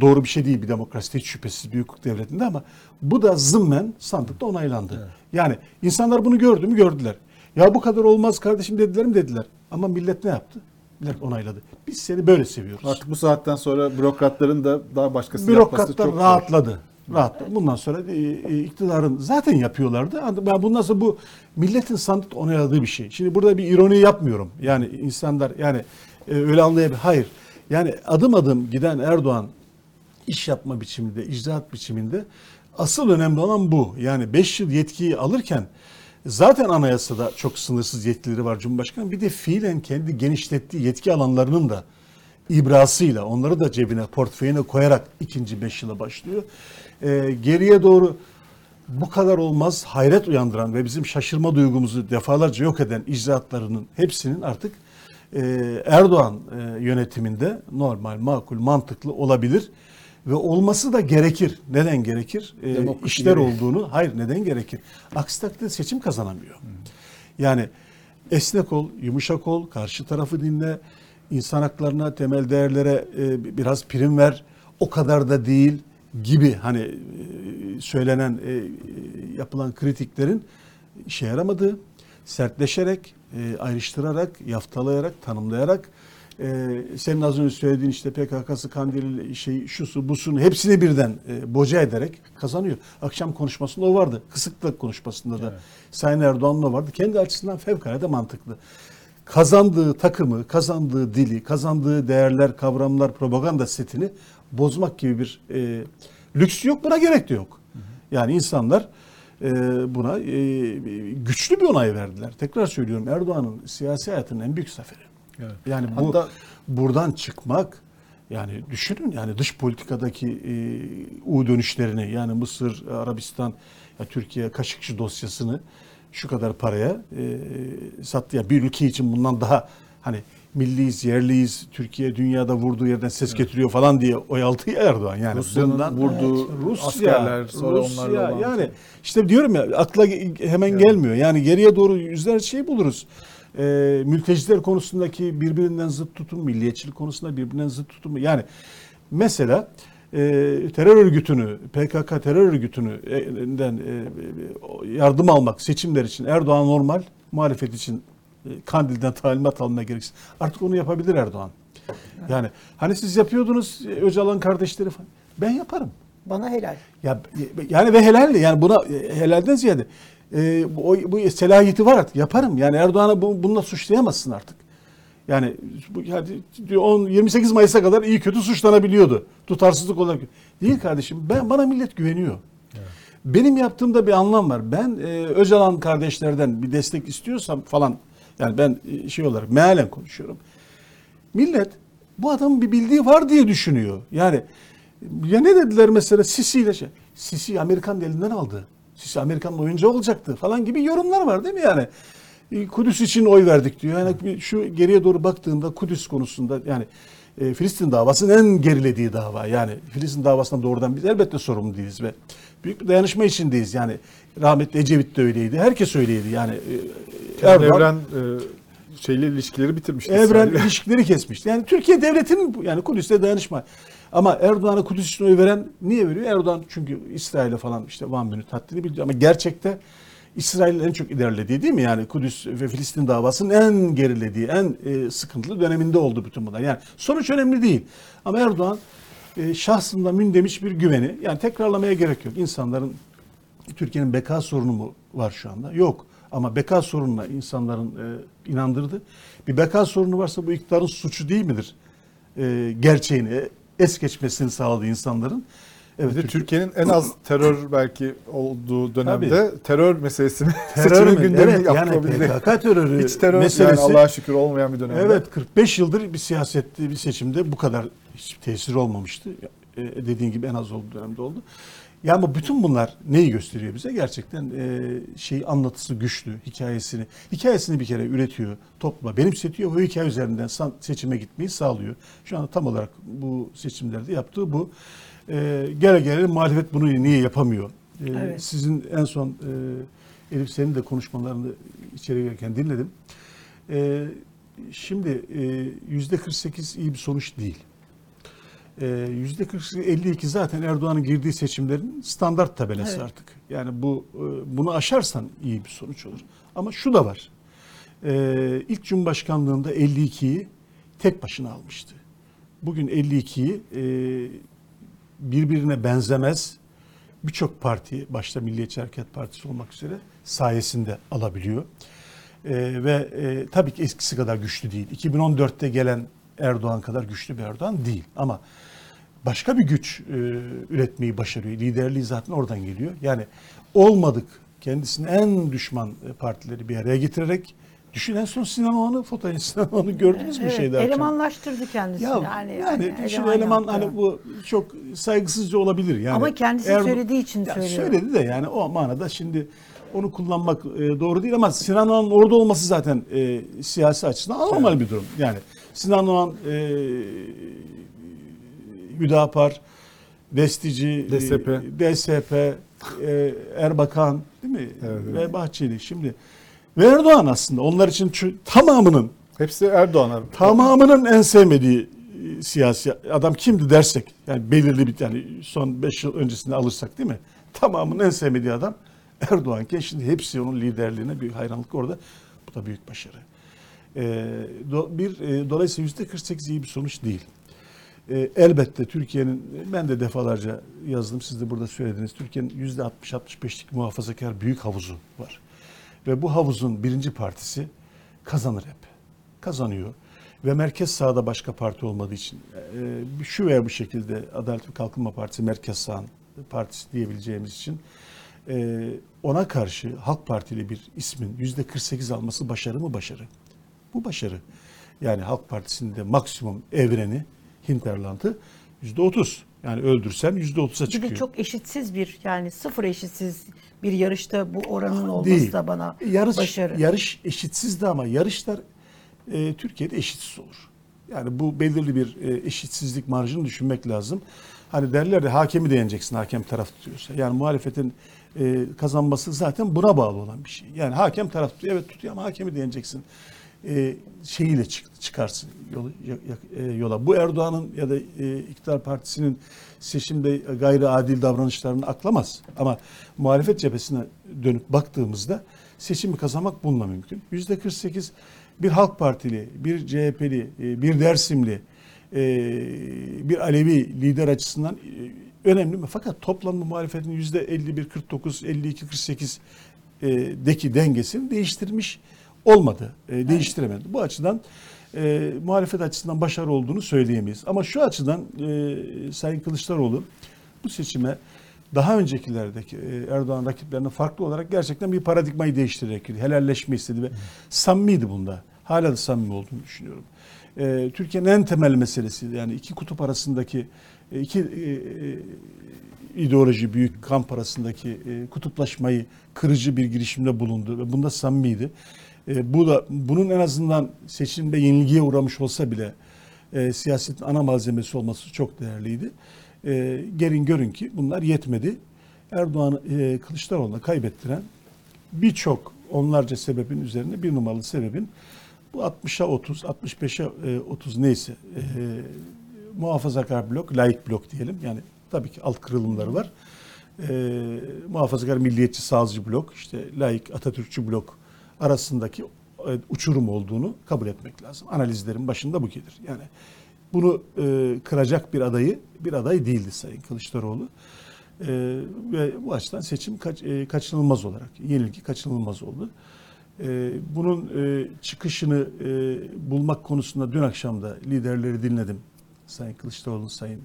doğru bir şey değil bir demokrasi hiç şüphesiz bir hukuk devletinde ama bu da zımmen sandıkta onaylandı. Yani insanlar bunu gördü mü gördüler. Ya bu kadar olmaz kardeşim dediler mi dediler. Ama millet ne yaptı? Millet onayladı. Biz seni böyle seviyoruz. Artık bu saatten sonra bürokratların da daha başkası yapması Bürokratlar çok zor. rahatladı. Rahatladı. Bundan sonra e, e, iktidarın zaten yapıyorlardı. Ben bundan sonra bu milletin sandık onayladığı bir şey. Şimdi burada bir ironi yapmıyorum. Yani insanlar yani e, öyle anlayabilir. Hayır. Yani adım adım giden Erdoğan iş yapma biçiminde, icraat biçiminde asıl önemli olan bu. Yani 5 yıl yetkiyi alırken zaten anayasada çok sınırsız yetkileri var Cumhurbaşkanı. Bir de fiilen kendi genişlettiği yetki alanlarının da ibrasıyla onları da cebine, portföyüne koyarak ikinci beş yıla başlıyor. Ee, geriye doğru bu kadar olmaz hayret uyandıran ve bizim şaşırma duygumuzu defalarca yok eden icraatlarının hepsinin artık e, Erdoğan e, yönetiminde normal, makul, mantıklı olabilir ve olması da gerekir. Neden gerekir? E, Demokrasi işler olduğunu, hayır neden gerekir? Aksi takdirde seçim kazanamıyor. Yani esnek ol, yumuşak ol, karşı tarafı dinle, insan haklarına, temel değerlere e, biraz prim ver. O kadar da değil gibi hani e, söylenen, e, yapılan kritiklerin işe yaramadığı, sertleşerek, e, ayrıştırarak, yaftalayarak, tanımlayarak e, senin az önce söylediğin işte PKK'sı, Kandil'i, şey, şusu, busunu hepsini birden e, boca ederek kazanıyor. Akşam konuşmasında o vardı. Kısıklık konuşmasında da Sayın Erdoğan'ın o vardı. Kendi açısından fevkalade mantıklı. Kazandığı takımı, kazandığı dili, kazandığı değerler, kavramlar, propaganda setini bozmak gibi bir e, lüks yok. Buna gerek de yok. Yani insanlar e, buna e, güçlü bir onay verdiler. Tekrar söylüyorum Erdoğan'ın siyasi hayatının en büyük zaferi. Evet. Yani bu Hatta- buradan çıkmak yani düşünün yani dış politikadaki e, U dönüşlerini yani Mısır, Arabistan, ya Türkiye Kaşıkçı dosyasını şu kadar paraya e, sattı. Ya bir ülke için bundan daha hani milliyiz, yerliyiz, Türkiye dünyada vurduğu yerden ses getiriyor falan diye oy aldı ya Erdoğan. Yani Rusya'nın bundan- vurduğu askerler, sonra Rusya, onlarla olan yani şey. işte diyorum ya akla hemen gelmiyor. Yani geriye doğru yüzlerce şey buluruz. Ee, mülteciler konusundaki birbirinden zıt tutum, milliyetçilik konusunda birbirinden zıt tutum. Yani mesela e, terör örgütünü, PKK terör örgütününden e, yardım almak seçimler için Erdoğan normal, muhalefet için e, Kandil'den talimat almaya gereksin. Artık onu yapabilir Erdoğan. Yani hani siz yapıyordunuz e, Öcalan kardeşleri falan. Ben yaparım. Bana helal. Ya yani ve helal yani buna e, helalden ziyade e, bu, bu selahiyeti var artık yaparım. Yani Erdoğan'ı bu, bununla suçlayamazsın artık. Yani bu yani diyor, 10 28 Mayıs'a kadar iyi kötü suçlanabiliyordu. Tutarsızlık olarak. Değil kardeşim. Ben bana millet güveniyor. Benim yaptığımda bir anlam var. Ben e, Öcalan kardeşlerden bir destek istiyorsam falan yani ben e, şey olarak mealen konuşuyorum. Millet bu adamın bir bildiği var diye düşünüyor. Yani ya ne dediler mesela Sisi ile şey. Sisi Amerikan elinden aldı. Sisi Amerikan'ın oyuncağı olacaktı falan gibi yorumlar var değil mi yani? E, Kudüs için oy verdik diyor. Yani şu geriye doğru baktığında Kudüs konusunda yani e, Filistin davasının en gerilediği dava. Yani Filistin davasından doğrudan biz elbette sorumlu değiliz ve büyük bir dayanışma içindeyiz. Yani rahmetli Ecevit de öyleydi. Herkes öyleydi. Yani e, Erdoğan- evren e, şeyle ilişkileri bitirmişti. Evren İsrail'le. ilişkileri kesmişti. Yani Türkiye devletinin yani Kudüs'te dayanışma. Ama Erdoğan'a Kudüs için oy veren niye veriyor? Erdoğan çünkü İsrail'e falan işte Van Münit haddini biliyor. Ama gerçekte İsrail'in en çok ilerlediği değil mi? Yani Kudüs ve Filistin davasının en gerilediği, en e, sıkıntılı döneminde oldu bütün bunlar. Yani sonuç önemli değil. Ama Erdoğan e, şahsında mündemiş bir güveni. Yani tekrarlamaya gerek yok. İnsanların Türkiye'nin beka sorunu mu var şu anda? Yok. Ama beka sorununa insanların e, inandırdı. Bir beka sorunu varsa bu iktidarın suçu değil midir? E, gerçeğini es geçmesini sağladı insanların. Evet, Türkiye- Türkiye'nin en az terör belki olduğu dönemde terör meselesini terör gündemine Evet, yani. PKK terörü Hiç terör meselesi. yani Allah'a şükür olmayan bir dönemde. Evet 45 yıldır bir siyasette bir seçimde bu kadar hiç tesir olmamıştı. E, dediğin gibi en az olduğu dönemde oldu. Ya ama bütün bunlar neyi gösteriyor bize? Gerçekten e, şey anlatısı güçlü, hikayesini. Hikayesini bir kere üretiyor, topluma benimsetiyor. O hikaye üzerinden seçime gitmeyi sağlıyor. Şu anda tam olarak bu seçimlerde yaptığı bu. E, gele gele muhalefet bunu niye yapamıyor? E, Evet. Sizin en son e, Elif senin de konuşmalarını içeri girerken dinledim. E, şimdi e, yüzde 48 iyi bir sonuç değil. E, Yüzde 52 zaten Erdoğan'ın girdiği seçimlerin standart tabelası Evet. artık. Yani bu e, bunu aşarsan iyi bir sonuç olur. Ama şu da var. E, ilk Cumhurbaşkanlığında 52'yi tek başına almıştı. Bugün 52'yi e, birbirine benzemez birçok parti başta Milliyetçi Hareket Partisi olmak üzere sayesinde alabiliyor. Ee, ve e, tabii ki eskisi kadar güçlü değil. 2014'te gelen Erdoğan kadar güçlü bir Erdoğan değil. Ama başka bir güç e, üretmeyi başarıyor. Liderliği zaten oradan geliyor. Yani olmadık kendisinin en düşman e, partileri bir araya getirerek düşün en son Sinan Oğan'ı fotoğrafı Sinan Oğan'ı gördünüz mü Evet, şeyde elemanlaştırdı kendisini. Ya yani, yani, düşün eleman eleman yaptı. hani bu çok saygısızca olabilir yani. Ama kendisi Erdo- söylediği için Ya söylüyor. Söyledi de yani o manada şimdi onu kullanmak e, doğru değil ama Sinan Oğan'ın orada olması zaten e, siyasi açıdan anormal bir durum. Yani Sinan Oğan e, Hüdapar, Destici, e, DSP. DSP, e, Erbakan değil mi? Evet, evet. Ve Bahçeli şimdi. Ve Erdoğan aslında onlar için şu, tamamının Hepsi Erdoğan'a. tamamının en sevmediği e, siyasi adam kimdi dersek yani belirli bir yani son 5 yıl öncesinde alırsak değil mi? Tamamının en sevmediği adam Erdoğanken şimdi hepsi onun liderliğine bir hayranlık orada. Bu da büyük başarı. Ee, bir e, dolayısıyla yüzde 48 iyi bir sonuç değil. Ee, elbette Türkiye'nin ben de defalarca yazdım siz de burada söylediniz. Türkiye'nin yüzde 60-65'lik muhafazakar büyük havuzu var. Ve bu havuzun birinci partisi kazanır hep. Kazanıyor. Ve merkez sağda başka parti olmadığı için e, şu veya bu şekilde Adalet ve Kalkınma Partisi merkez sağın partisi diyebileceğimiz için e, ona karşı Halk Partili bir ismin yüzde 48 alması başarı mı başarı? Bu başarı. Yani Halk Partisi'nin de maksimum evreni Hinterland'ı yüzde 30. Yani öldürsen yüzde 30'a Bir çıkıyor. de çok eşitsiz bir yani sıfır eşitsiz bir yarışta bu oranın olması Değil. da bana yarış, başarı. Yarış eşitsizdi ama yarışlar e, Türkiye'de eşitsiz olur. Yani bu belirli bir e, eşitsizlik marjını düşünmek lazım. Hani derler ya hakemi de yeneceksin hakem taraf tutuyorsa. Yani muhalefetin e, kazanması zaten buna bağlı olan bir şey. Yani hakem taraf tutuyor evet tutuyor ama hakemi de yeneceksin. E, şeyiyle çık- çıkarsın e, yola. Bu Erdoğan'ın ya da e, iktidar partisinin seçimde gayri adil davranışlarını aklamaz. Ama muhalefet cephesine dönüp baktığımızda seçimi kazanmak bununla mümkün. Yüzde 48 bir Halk Partili, bir CHP'li, e, bir Dersimli, bir Alevi lider açısından önemli mi? Fakat toplamda muhalefetin yüzde 51, 49, 52, 48 e, deki dengesini değiştirmiş olmadı. E, değiştiremedi. Bu açıdan e, muhalefet açısından başarı olduğunu söyleyemeyiz. Ama şu açıdan e, Sayın Kılıçdaroğlu bu seçime daha öncekilerdeki e, Erdoğan rakiplerine farklı olarak gerçekten bir paradigmayı değiştirerek girdi. Helalleşme istedi ve samimiydi bunda. Hala da samimi olduğunu düşünüyorum. E, Türkiye'nin en temel meselesi yani iki kutup arasındaki e, iki e, e, ideoloji büyük kamp arasındaki e, kutuplaşmayı kırıcı bir girişimde bulundu ve bunda samimiydi. E, bu da bunun en azından seçimde yenilgiye uğramış olsa bile e, siyasetin ana malzemesi olması çok değerliydi. E, gelin görün ki bunlar yetmedi. Erdoğan'ı e, Kılıçdaroğlu'na kaybettiren birçok onlarca sebebin üzerine bir numaralı sebebin bu 60'a 30, 65'e e, 30 neyse e, muhafazakar blok, laik blok diyelim. Yani tabii ki alt kırılımları var. E, muhafazakar milliyetçi sağcı blok, işte laik Atatürkçü blok arasındaki e, uçurum olduğunu kabul etmek lazım. Analizlerin başında bu gelir. Yani bunu e, kıracak bir adayı bir aday değildi Sayın Kılıçdaroğlu. E, ve bu açıdan seçim kaç, e, kaçınılmaz olarak, yenilgi kaçınılmaz oldu. E, bunun e, çıkışını e, bulmak konusunda dün akşam da liderleri dinledim. Sayın Kılıçdaroğlu'nun, Sayın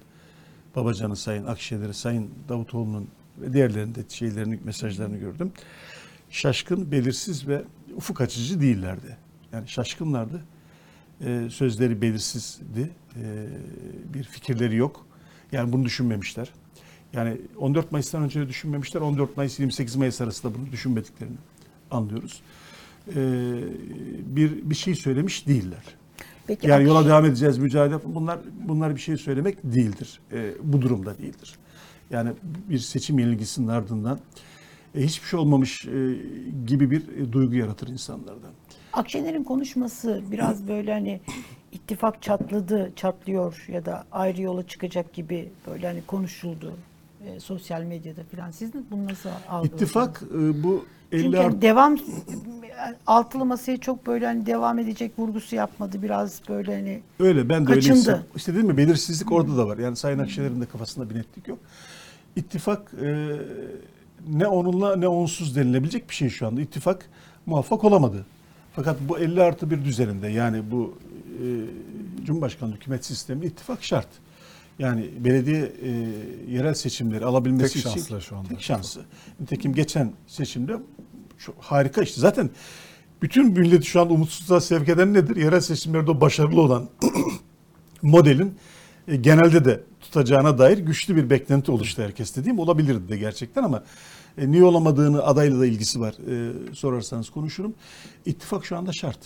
Babacan'ın, Sayın Akşener'i, Sayın Davutoğlu'nun ve diğerlerinin de şeylerini, mesajlarını gördüm. Şaşkın, belirsiz ve ufuk açıcı değillerdi. Yani şaşkınlardı. E, sözleri belirsizdi. E, bir fikirleri yok. Yani bunu düşünmemişler. Yani 14 Mayıs'tan önce de düşünmemişler. 14 Mayıs 28 Mayıs arasında bunu düşünmediklerini anlıyoruz. E, bir bir şey söylemiş değiller. Peki Yani yola devam edeceğiz, mücadele bunlar bunlar bir şey söylemek değildir. E, bu durumda değildir. Yani bir seçim yenilgisinin ardından e, hiçbir şey olmamış e, gibi bir e, duygu yaratır insanlarda. Akşener'in konuşması biraz böyle hani ittifak çatladı, çatlıyor ya da ayrı yola çıkacak gibi böyle hani konuşuldu e, sosyal medyada falan. Siz bunu nasıl algıladınız? İttifak e, bu 50 Çünkü hani devam altılı masaya çok böyle hani devam edecek vurgusu yapmadı. Biraz böyle hani Öyle ben de öyle Kaçındı. hissettim. İşte değil mi belirsizlik orada da var. Yani Sayın Akşener'in de kafasında bir netlik yok. İttifak e, ne onunla ne onsuz denilebilecek bir şey şu anda. İttifak muvaffak olamadı. Fakat bu 50 artı bir düzeninde yani bu e, Cumhurbaşkanlığı hükümet sistemi ittifak şart. Yani belediye e, yerel seçimleri alabilmesi Tek için şu anda. tek şansı. Nitekim geçen seçimde çok harika işte. Zaten bütün milleti şu anda umutsuzluğa sevk eden nedir? Yerel seçimlerde o başarılı olan modelin e, genelde de tutacağına dair güçlü bir beklenti oluştu herkes dediğim olabilirdi de gerçekten ama e, niye olamadığını adayla da ilgisi var. E, sorarsanız konuşurum. İttifak şu anda şart.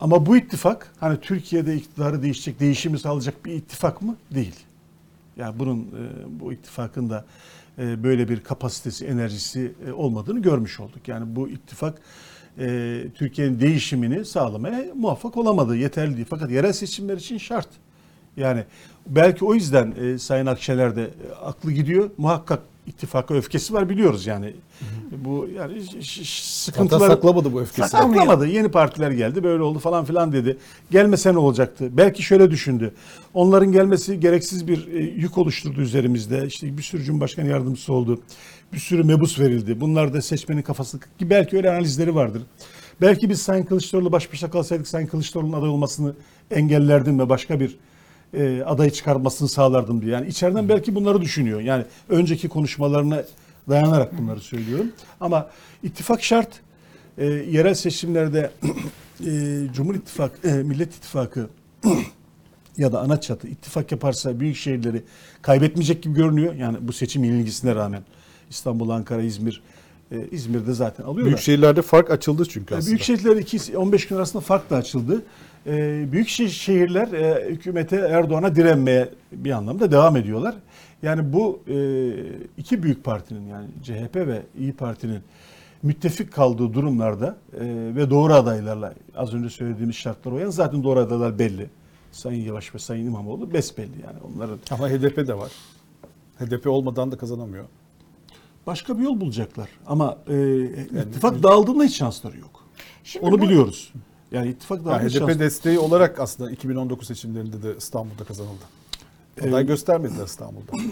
Ama bu ittifak hani Türkiye'de iktidarı değişecek, değişimi sağlayacak bir ittifak mı? Değil. Yani bunun e, bu ittifakın da e, böyle bir kapasitesi, enerjisi e, olmadığını görmüş olduk. Yani bu ittifak e, Türkiye'nin değişimini sağlamaya muvaffak olamadı, yeterli değil. Fakat yerel seçimler için şart. Yani belki o yüzden e, Sayın Akşener de e, aklı gidiyor. Muhakkak ittifaka öfkesi var biliyoruz yani. Bu yani ş- Zaten sıkıntılar saklamadı bu öfkesi. Saklamadı. Yeni partiler geldi böyle oldu falan filan dedi. Gelmese ne olacaktı? Belki şöyle düşündü. Onların gelmesi gereksiz bir e, yük oluşturdu üzerimizde. İşte bir sürü Cumhurbaşkanı yardımcısı oldu. Bir sürü mebus verildi. Bunlar da seçmenin kafası ki belki öyle analizleri vardır. Belki biz Sayın Kılıçdaroğlu baş başa kalsaydık Sayın Kılıçdaroğlu'nun aday olmasını engellerdim ve başka bir e, adayı çıkarmasını sağlardım diye. Yani içeriden belki bunları düşünüyor. Yani önceki konuşmalarına dayanarak bunları söylüyorum. Ama ittifak şart. E, yerel seçimlerde e, Cumhur İttifakı, e, Millet İttifakı ya da ana çatı ittifak yaparsa büyük şehirleri kaybetmeyecek gibi görünüyor. Yani bu seçim yenilgisine rağmen İstanbul, Ankara, İzmir, e, İzmir'de zaten alıyorlar. Büyük şehirlerde fark açıldı çünkü aslında. Büyük şehirler 2 15 gün arasında fark da açıldı. Ee, büyük şeh- şehirler e, hükümete Erdoğan'a direnmeye bir anlamda devam ediyorlar. Yani bu e, iki büyük partinin yani CHP ve İyi Parti'nin müttefik kaldığı durumlarda e, ve doğru adaylarla az önce söylediğimiz şartlar uyan zaten doğru adaylar belli. Sayın Yavaş ve Sayın İmamoğlu besbelli yani onların Ama HDP de var. HDP olmadan da kazanamıyor. başka bir yol bulacaklar. Ama e, ittifak dağıldığında hiç şansları yok. Şimdi Onu bu- biliyoruz. Yani ittifak Yani dağıldığında HDP şansları desteği olarak aslında 2019 seçimlerinde de İstanbul'da kazanıldı. Aday Ee, göstermediler İstanbul'da.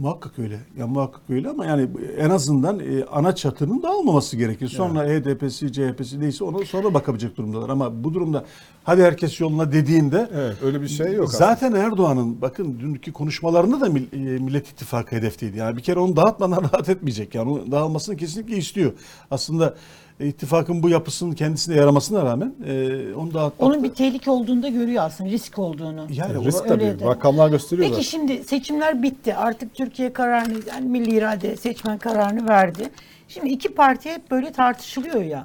Muhakkak öyle. Ya muhakkak öyle ama yani en azından e, ana çatının dağılmaması gerekir. Sonra HDP'si, CHP'si neyse ona sonra bakabilecek durumdalar. Ama bu durumda hadi herkes yoluna dediğinde Evet öyle bir şey yok aslında. zaten Erdoğan'ın bakın dünkü konuşmalarında da Mil- e, Millet İttifakı hedefteydi. Yani bir kere onu dağıtmadan rahat etmeyecek. Yani onun dağılmasını kesinlikle istiyor. Aslında ittifakın bu yapısının kendisine yaramasına rağmen e, onu dağıtmak Onun bir tehlike olduğunu da görüyor aslında, risk olduğunu. yani Risk ona- tabii. öyle de. Rakamlar gösteriyor Peki şimdi seçimler bitti. Artık Türkiye kararını, yani milli irade seçmen kararını verdi. Şimdi iki parti hep böyle tartışılıyor ya.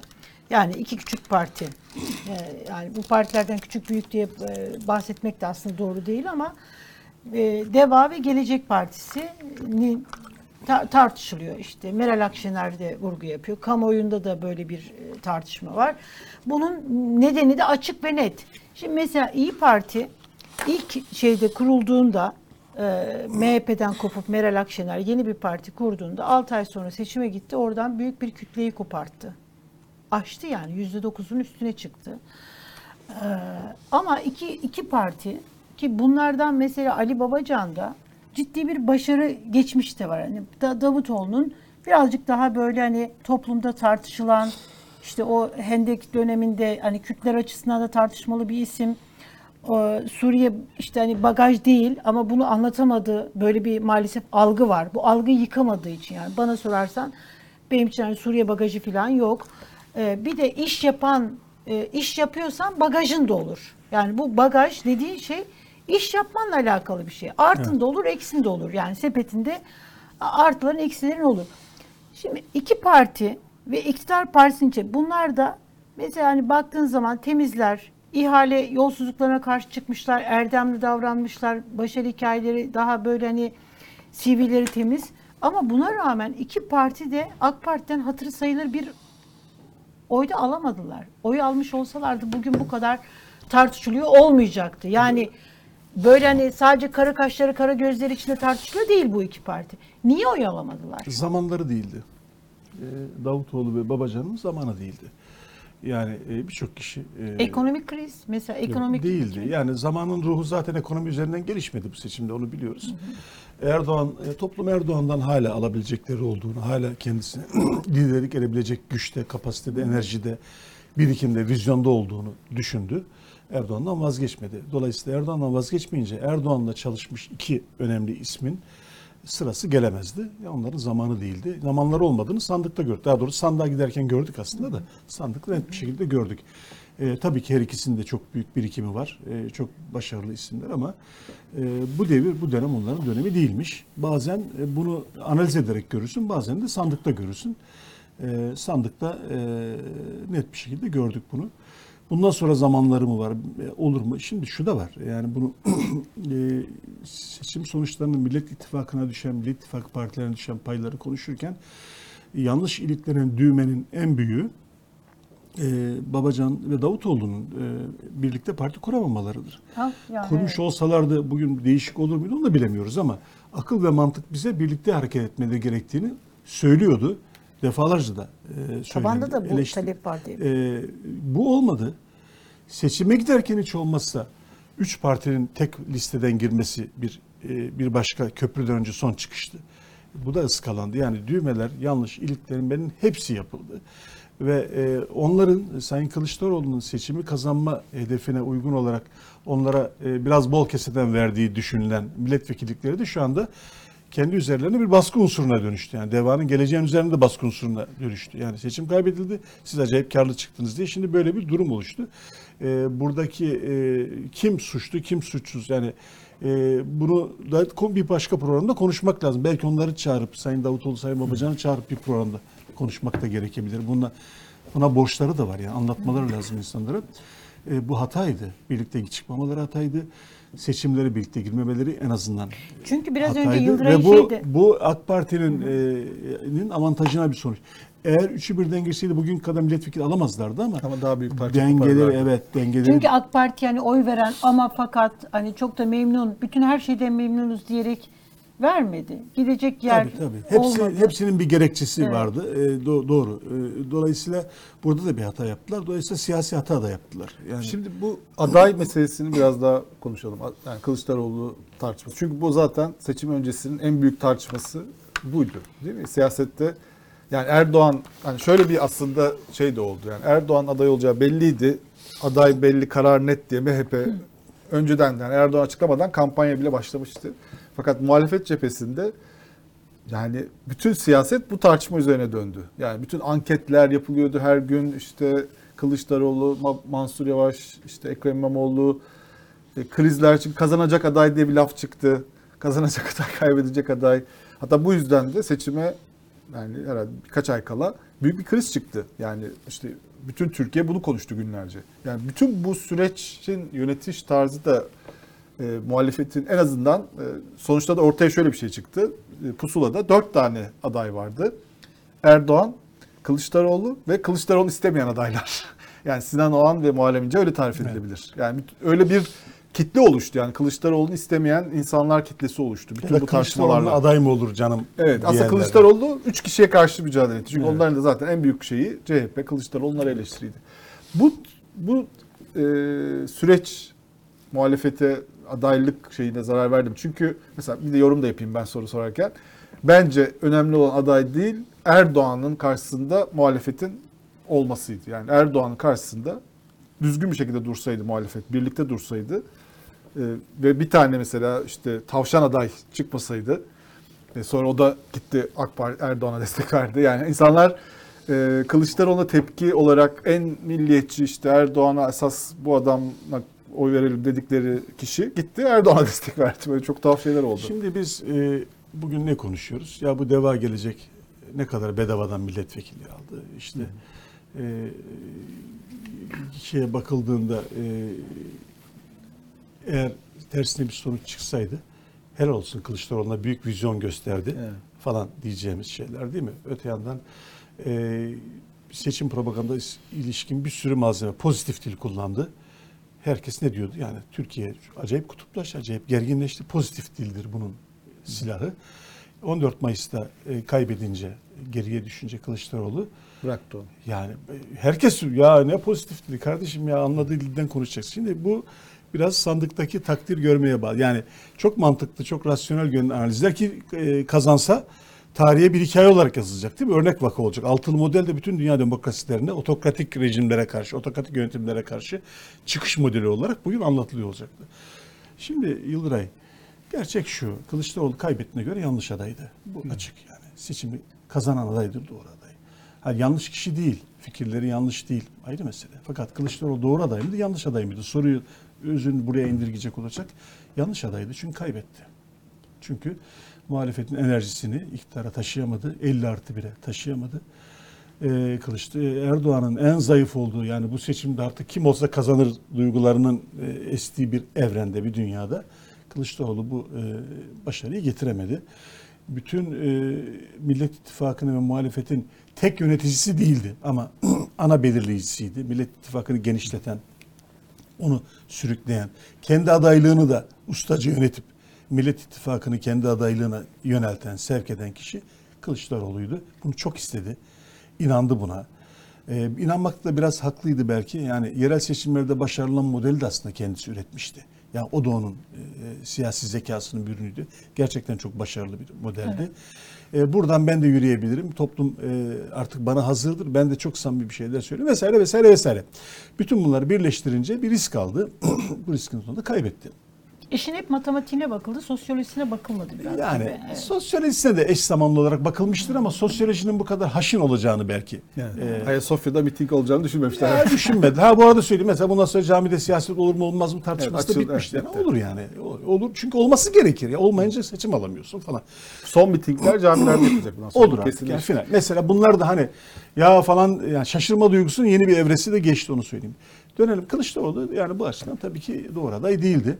Yani iki küçük parti. Ee, yani bu partilerden küçük büyük diye e, bahsetmek de aslında doğru değil ama e, Deva ve Gelecek Partisi ta- tartışılıyor işte. Meral Akşener de vurgu yapıyor. Kamuoyunda da böyle bir e, tartışma var. Bunun nedeni de açık ve net. Şimdi mesela İyi Parti ilk şeyde kurulduğunda e, MHP'den kopup Meral Akşener yeni bir parti kurduğunda 6 ay sonra seçime gitti. Oradan büyük bir kütleyi koparttı. Aştı yani %9'un üstüne çıktı. Ee, ama iki, iki parti ki bunlardan mesela Ali Babacan'da ciddi bir başarı geçmiş de var. Hani Da- Davutoğlu'nun birazcık daha böyle hani toplumda tartışılan işte o Hendek döneminde hani Kürtler açısından da tartışmalı bir isim. Suriye işte hani bagaj değil ama bunu anlatamadı. Böyle bir maalesef algı var. Bu algıyı yıkamadığı için yani bana sorarsan benim için hani Suriye bagajı falan yok. Ee, bir de iş yapan, e, iş yapıyorsan bagajın da olur. Yani bu bagaj dediği şey iş yapmanla alakalı bir şey. Artın da olur, eksin de olur. Yani sepetinde artıların eksilerin olur. Şimdi iki parti ve iktidar partisinin içi bunlar da mesela hani baktığın zaman temizler, ihale yolsuzluklarına karşı çıkmışlar, erdemli davranmışlar, başarı hikayeleri daha böyle hani CV'leri temiz. Ama buna rağmen iki parti de AK Parti'den hatırı sayılır bir oy da alamadılar. Oy almış olsalardı bugün bu kadar tartışılıyor olmayacaktı. Yani böyle hani sadece kara kaşları kara gözleri içinde tartışılıyor değil bu iki parti. Niye oy alamadılar? Zamanları değildi. Ee, Davutoğlu ve Babacan'ın zamanı değildi. Yani e, birçok kişi e, Ekonomik kriz mesela ekonomik değildi. Yani zamanın ruhu zaten ekonomi üzerinden gelişmedi bu seçimde onu biliyoruz. Erdoğan e, toplum Erdoğan'dan hala alabilecekleri olduğunu, hala kendisine liderlik edebilecek güçte, kapasitede, enerjide, birikimde, vizyonda olduğunu düşündü. Erdoğan'dan vazgeçmedi. Dolayısıyla Erdoğan'dan vazgeçmeyince Erdoğan'la çalışmış iki önemli ismin sırası gelemezdi. Ya onların zamanı değildi. Zamanları olmadığını sandıkta gördük. Daha doğrusu sandığa giderken gördük aslında da sandıkta net bir şekilde gördük. Ee, tabii ki her ikisinin de çok büyük birikimi var. Ee, çok başarılı isimler ama e, bu devir, bu dönem onların dönemi değilmiş. Bazen e, bunu analiz ederek görürsün, bazen de sandıkta görürsün. Ee, sandıkta e, net bir şekilde gördük bunu. Bundan sonra zamanları mı var, e, olur mu? Şimdi şu da var. Yani bunu e, seçim sonuçlarının Millet İttifakı'na düşen, Millet İttifakı partilerine düşen payları konuşurken yanlış iliklerin düğmenin en büyüğü e, Babacan ve Davutoğlu'nun e, birlikte parti kuramamalarıdır. Ha, yani Kurmuş evet. olsalardı bugün değişik olur muydu onu da bilemiyoruz ama akıl ve mantık bize birlikte hareket etmeleri gerektiğini söylüyordu. Defalarca da e, söylendi. Tabanda da bu eleştir- talep var diye. e, bu olmadı. Seçime giderken hiç olmazsa üç partinin tek listeden girmesi bir e, bir başka köprüden önce son çıkıştı. Bu da ıskalandı. Yani düğmeler yanlış iliklenmenin hepsi yapıldı. Ve e, onların Sayın Kılıçdaroğlu'nun seçimi kazanma hedefine uygun olarak onlara e, biraz bol keseden verdiği düşünülen milletvekillikleri de şu anda kendi üzerlerine bir baskı unsuruna dönüştü. Yani devanın geleceğin üzerinde baskı unsuruna dönüştü. Yani seçim kaybedildi. Siz acayip karlı çıktınız diye. Şimdi böyle bir durum oluştu. Ee, buradaki e, kim suçlu, kim suçsuz? Yani e, bunu da bir başka programda konuşmak lazım. Belki onları çağırıp Sayın Davutoğlu, Sayın Babacan'ı çağırıp bir programda konuşmak da gerekebilir. Buna buna borçları da var yani anlatmaları lazım insanlara. E, bu hataydı. Birlikte çıkmamaları hataydı. Seçimlere birlikte girmemeleri en azından Çünkü biraz önce hataydı. Yıldıray'ın Ve bu, şeydi. bu AK Parti'nin e, nin avantajına bir sonuç. Eğer üçü birden girseydi bugün kadar milletvekili alamazlardı ama, Ama daha büyük parça dengeleri evet dengeleri Çünkü AK Parti yani oy veren ama fakat hani çok da memnun, bütün her şeyden memnunuz diyerek vermedi. Gidecek yer Tabii tabii. Hepsi, olmadı. hepsinin bir gerekçesi Evet. vardı. E, do- doğru. E, dolayısıyla burada da bir hata yaptılar. Dolayısıyla siyasi hata da yaptılar. Yani Şimdi bu aday meselesini biraz daha konuşalım. Yani Kılıçdaroğlu tartışması. Çünkü bu zaten seçim öncesinin en büyük tartışması buydu. Değil mi? Siyasette yani Erdoğan hani şöyle bir aslında şey de oldu. Yani Erdoğan aday olacağı belliydi. Aday belli, karar net diye MHP önceden yani Erdoğan açıklamadan kampanya bile başlamıştı. Fakat muhalefet cephesinde yani bütün siyaset bu tartışma üzerine döndü. Yani bütün anketler yapılıyordu her gün işte Kılıçdaroğlu, Ma- Mansur Yavaş, işte Ekrem İmamoğlu, e, krizler çünkü kazanacak aday diye bir laf çıktı. Kazanacak aday, kaybedecek aday. Hatta bu yüzden de seçime yani herhalde birkaç ay kala büyük bir kriz çıktı. Yani işte bütün Türkiye bunu konuştu günlerce. Yani bütün bu sürecin yönetiş tarzı da e, muhalefetin en azından e, sonuçta da ortaya şöyle bir şey çıktı. E, pusulada dört tane aday vardı. Erdoğan, Kılıçdaroğlu ve Kılıçdaroğlu istemeyen adaylar. Yani Sinan Oğan ve Muharrem İnce öyle tarif edilebilir. Yani bir- öyle bir kitle oluştu. Yani Kılıçdaroğlu'nu istemeyen insanlar kitlesi oluştu. Bütün bu tartışmalarla. aday mı olur canım? Evet aslında. Kılıçdaroğlu 3 kişiye karşı mücadele etti. Çünkü Evet. onların da zaten en büyük şeyi CHP, Kılıçdaroğlu onları eleştiriydi. Bu bu e, süreç muhalefete adaylık şeyine zarar verdim. Çünkü mesela bir de yorum da yapayım ben soru sorarken. Bence önemli olan aday değil Erdoğan'ın karşısında muhalefetin olmasıydı. Yani Erdoğan'ın karşısında düzgün bir şekilde dursaydı muhalefet, birlikte dursaydı e, ve bir tane mesela işte tavşan aday çıkmasaydı e, sonra o da gitti AK Parti Erdoğan'a destek verdi. Yani insanlar e, Kılıçdaroğlu'na tepki olarak en milliyetçi işte Erdoğan'a esas bu adamla oy verelim dedikleri kişi gitti Erdoğan'a destek verdi. Böyle çok tuhaf şeyler oldu. Şimdi biz e, bugün ne konuşuyoruz? Ya bu deva gelecek ne kadar bedavadan milletvekili aldı. İşte e, şeye bakıldığında e, eğer tersine bir sonuç çıksaydı helal olsun Kılıçdaroğlu'na büyük vizyon gösterdi Evet. falan diyeceğimiz şeyler değil mi? Öte yandan e, seçim propaganda ilişkin bir sürü malzeme pozitif dil kullandı. Herkes ne diyordu? Yani Türkiye acayip kutuplaştı, acayip gerginleşti. Pozitif dildir bunun silahı. 14 Mayıs'ta e, kaybedince, geriye düşünce Kılıçdaroğlu Bıraktı onu. yani e, herkes ya ne pozitif dedi kardeşim ya anladığı dilden konuşacaksın. Şimdi bu biraz sandıktaki takdir görmeye bağlı. Yani çok mantıklı, çok rasyonel gönül analizler ki e, kazansa tarihe bir hikaye olarak yazılacak değil mi? Örnek vaka olacak. Altılı model de bütün dünya demokrasilerinde otokratik rejimlere karşı, otokratik yönetimlere karşı çıkış modeli olarak bugün anlatılıyor olacaktı. Şimdi Yıldıray, gerçek şu, Kılıçdaroğlu kaybettiğine göre yanlış adaydı. Bu açık yani. Seçimi kazanan adaydır doğru aday. Ha, yanlış kişi değil, fikirleri yanlış değil, ayrı mesele. Fakat Kılıçdaroğlu doğru aday mıydı, yanlış aday mıydı? Soruyu özün buraya indirgeyecek olacak. Yanlış adaydı çünkü kaybetti. Çünkü muhalefetin enerjisini iktidara taşıyamadı, 50 artı 1'e taşıyamadı. Ee, Kılıçdaroğlu Erdoğan'ın en zayıf olduğu yani bu seçimde artık kim olsa kazanır duygularının e, estiği bir evrende, bir dünyada Kılıçdaroğlu bu e, başarıyı getiremedi. Bütün e, Millet İttifakı'nın ve muhalefetin tek yöneticisi değildi ama ana belirleyicisiydi. Millet İttifakı'nı genişleten, onu sürükleyen, kendi adaylığını da ustaca yönetip Millet İttifakı'nı kendi adaylığına yönelten, sevk eden kişi Kılıçdaroğlu'ydu. Bunu çok istedi. inandı buna. Ee, inanmakta biraz haklıydı belki. Yani yerel seçimlerde başarılan modeli de aslında kendisi üretmişti. Yani o da onun e, siyasi zekasının bir ürünüydü. Gerçekten çok başarılı bir modeldi. E, buradan ben de yürüyebilirim. Toplum e, artık bana hazırdır. Ben de çok samimi bir şeyler söylüyorum vesaire vesaire vesaire. Bütün bunları birleştirince bir risk aldı. Bu riskin sonunda kaybetti. İşin hep matematiğine bakıldı, sosyolojisine bakılmadı biraz. Yani gibi. Evet. sosyolojisine de eş zamanlı olarak bakılmıştır ama sosyolojinin bu kadar haşin olacağını belki. Yani e, Ayasofya'da miting olacağını düşünmemişler. ya düşünmedi. Ha bu arada söyleyeyim mesela bundan sonra camide siyaset olur mu olmaz mı tartışması Evet, da bitmişti. evet, Yani olur yani. Olur çünkü olması gerekir. Ya olmayınca seçim alamıyorsun falan. Son mitingler camilerde yapılacak bundan sonra. Olur artık yani final. Mesela bunlar da hani ya falan yani şaşırma duygusunun yeni bir evresi de geçti onu söyleyeyim. Dönelim Kılıçdaroğlu yani bu açıdan tabii ki doğru aday değildi.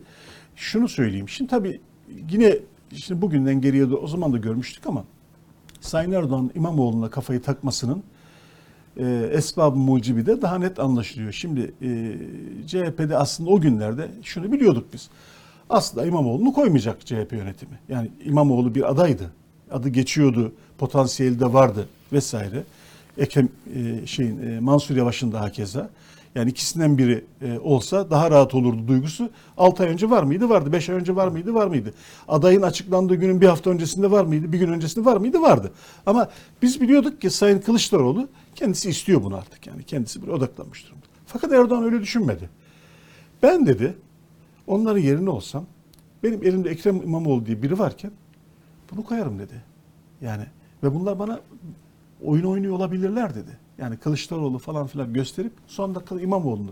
Şunu söyleyeyim. Şimdi tabii yine şimdi bugünden geriye de o zaman da görmüştük ama Sayın Erdoğan İmamoğlu'na kafayı takmasının e, esbab-ı mucibi de daha net anlaşılıyor. Şimdi e, CHP'de aslında o günlerde şunu biliyorduk biz. Aslında İmamoğlu'nu koymayacak CHP yönetimi. Yani İmamoğlu bir adaydı. Adı geçiyordu, potansiyeli de vardı vesaire. Ekrem e, şeyin e, Mansur Yavaş'ın daha keza. Yani ikisinden biri e, olsa daha rahat olurdu duygusu. 6 ay önce var mıydı? Vardı. 5 ay önce var mıydı? Var mıydı? Adayın açıklandığı günün bir hafta öncesinde var mıydı? Bir gün öncesinde var mıydı? Vardı. Ama biz biliyorduk ki Sayın Kılıçdaroğlu kendisi istiyor bunu artık. Yani kendisi buraya odaklanmış durumda. Fakat Erdoğan öyle düşünmedi. Ben dedi onların yerine olsam benim elimde Ekrem İmamoğlu diye biri varken bunu koyarım dedi. Yani ve bunlar bana oyun oynuyor olabilirler dedi. Yani Kılıçdaroğlu falan filan gösterip son dakika İmamoğlu'nu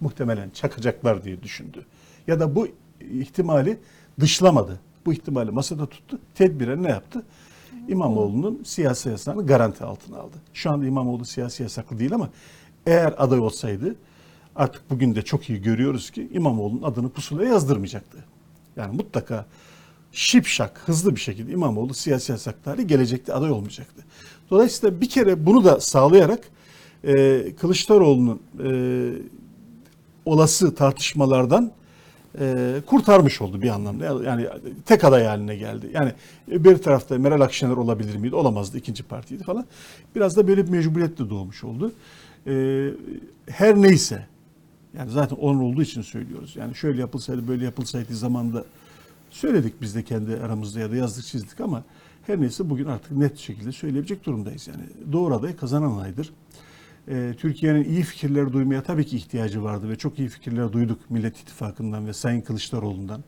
muhtemelen çakacaklar diye düşündü. Ya da bu ihtimali dışlamadı. Bu ihtimali masada tuttu. Tedbiren ne yaptı? İmamoğlu'nun siyasi yasağını garanti altına aldı. Şu anda İmamoğlu siyasi yasaklı değil ama eğer aday olsaydı artık bugün de çok iyi görüyoruz ki İmamoğlu'nun adını pusulaya yazdırmayacaktı. Yani mutlaka şipşak, hızlı bir şekilde İmamoğlu siyasi yasaklarla gelecekte aday olmayacaktı. Dolayısıyla bir kere bunu da sağlayarak e, Kılıçdaroğlu'nun e, olası tartışmalardan e, kurtarmış oldu bir anlamda. Yani tek aday haline geldi. Yani bir tarafta Meral Akşener olabilir miydi? Olamazdı. ikinci partiydi falan. Biraz da böyle bir mecburiyetle doğmuş oldu. E, her neyse yani zaten onun olduğu için söylüyoruz. Yani şöyle yapılsaydı böyle yapılsaydı zamanında söyledik biz de kendi aramızda ya da yazdık çizdik ama her neyse bugün artık net şekilde söyleyebilecek durumdayız. Yani doğru aday kazanan adaydır. Ee, Türkiye'nin iyi fikirler duymaya tabii ki ihtiyacı vardı ve çok iyi fikirler duyduk Millet İttifakı'ndan ve Sayın Kılıçdaroğlu'ndan.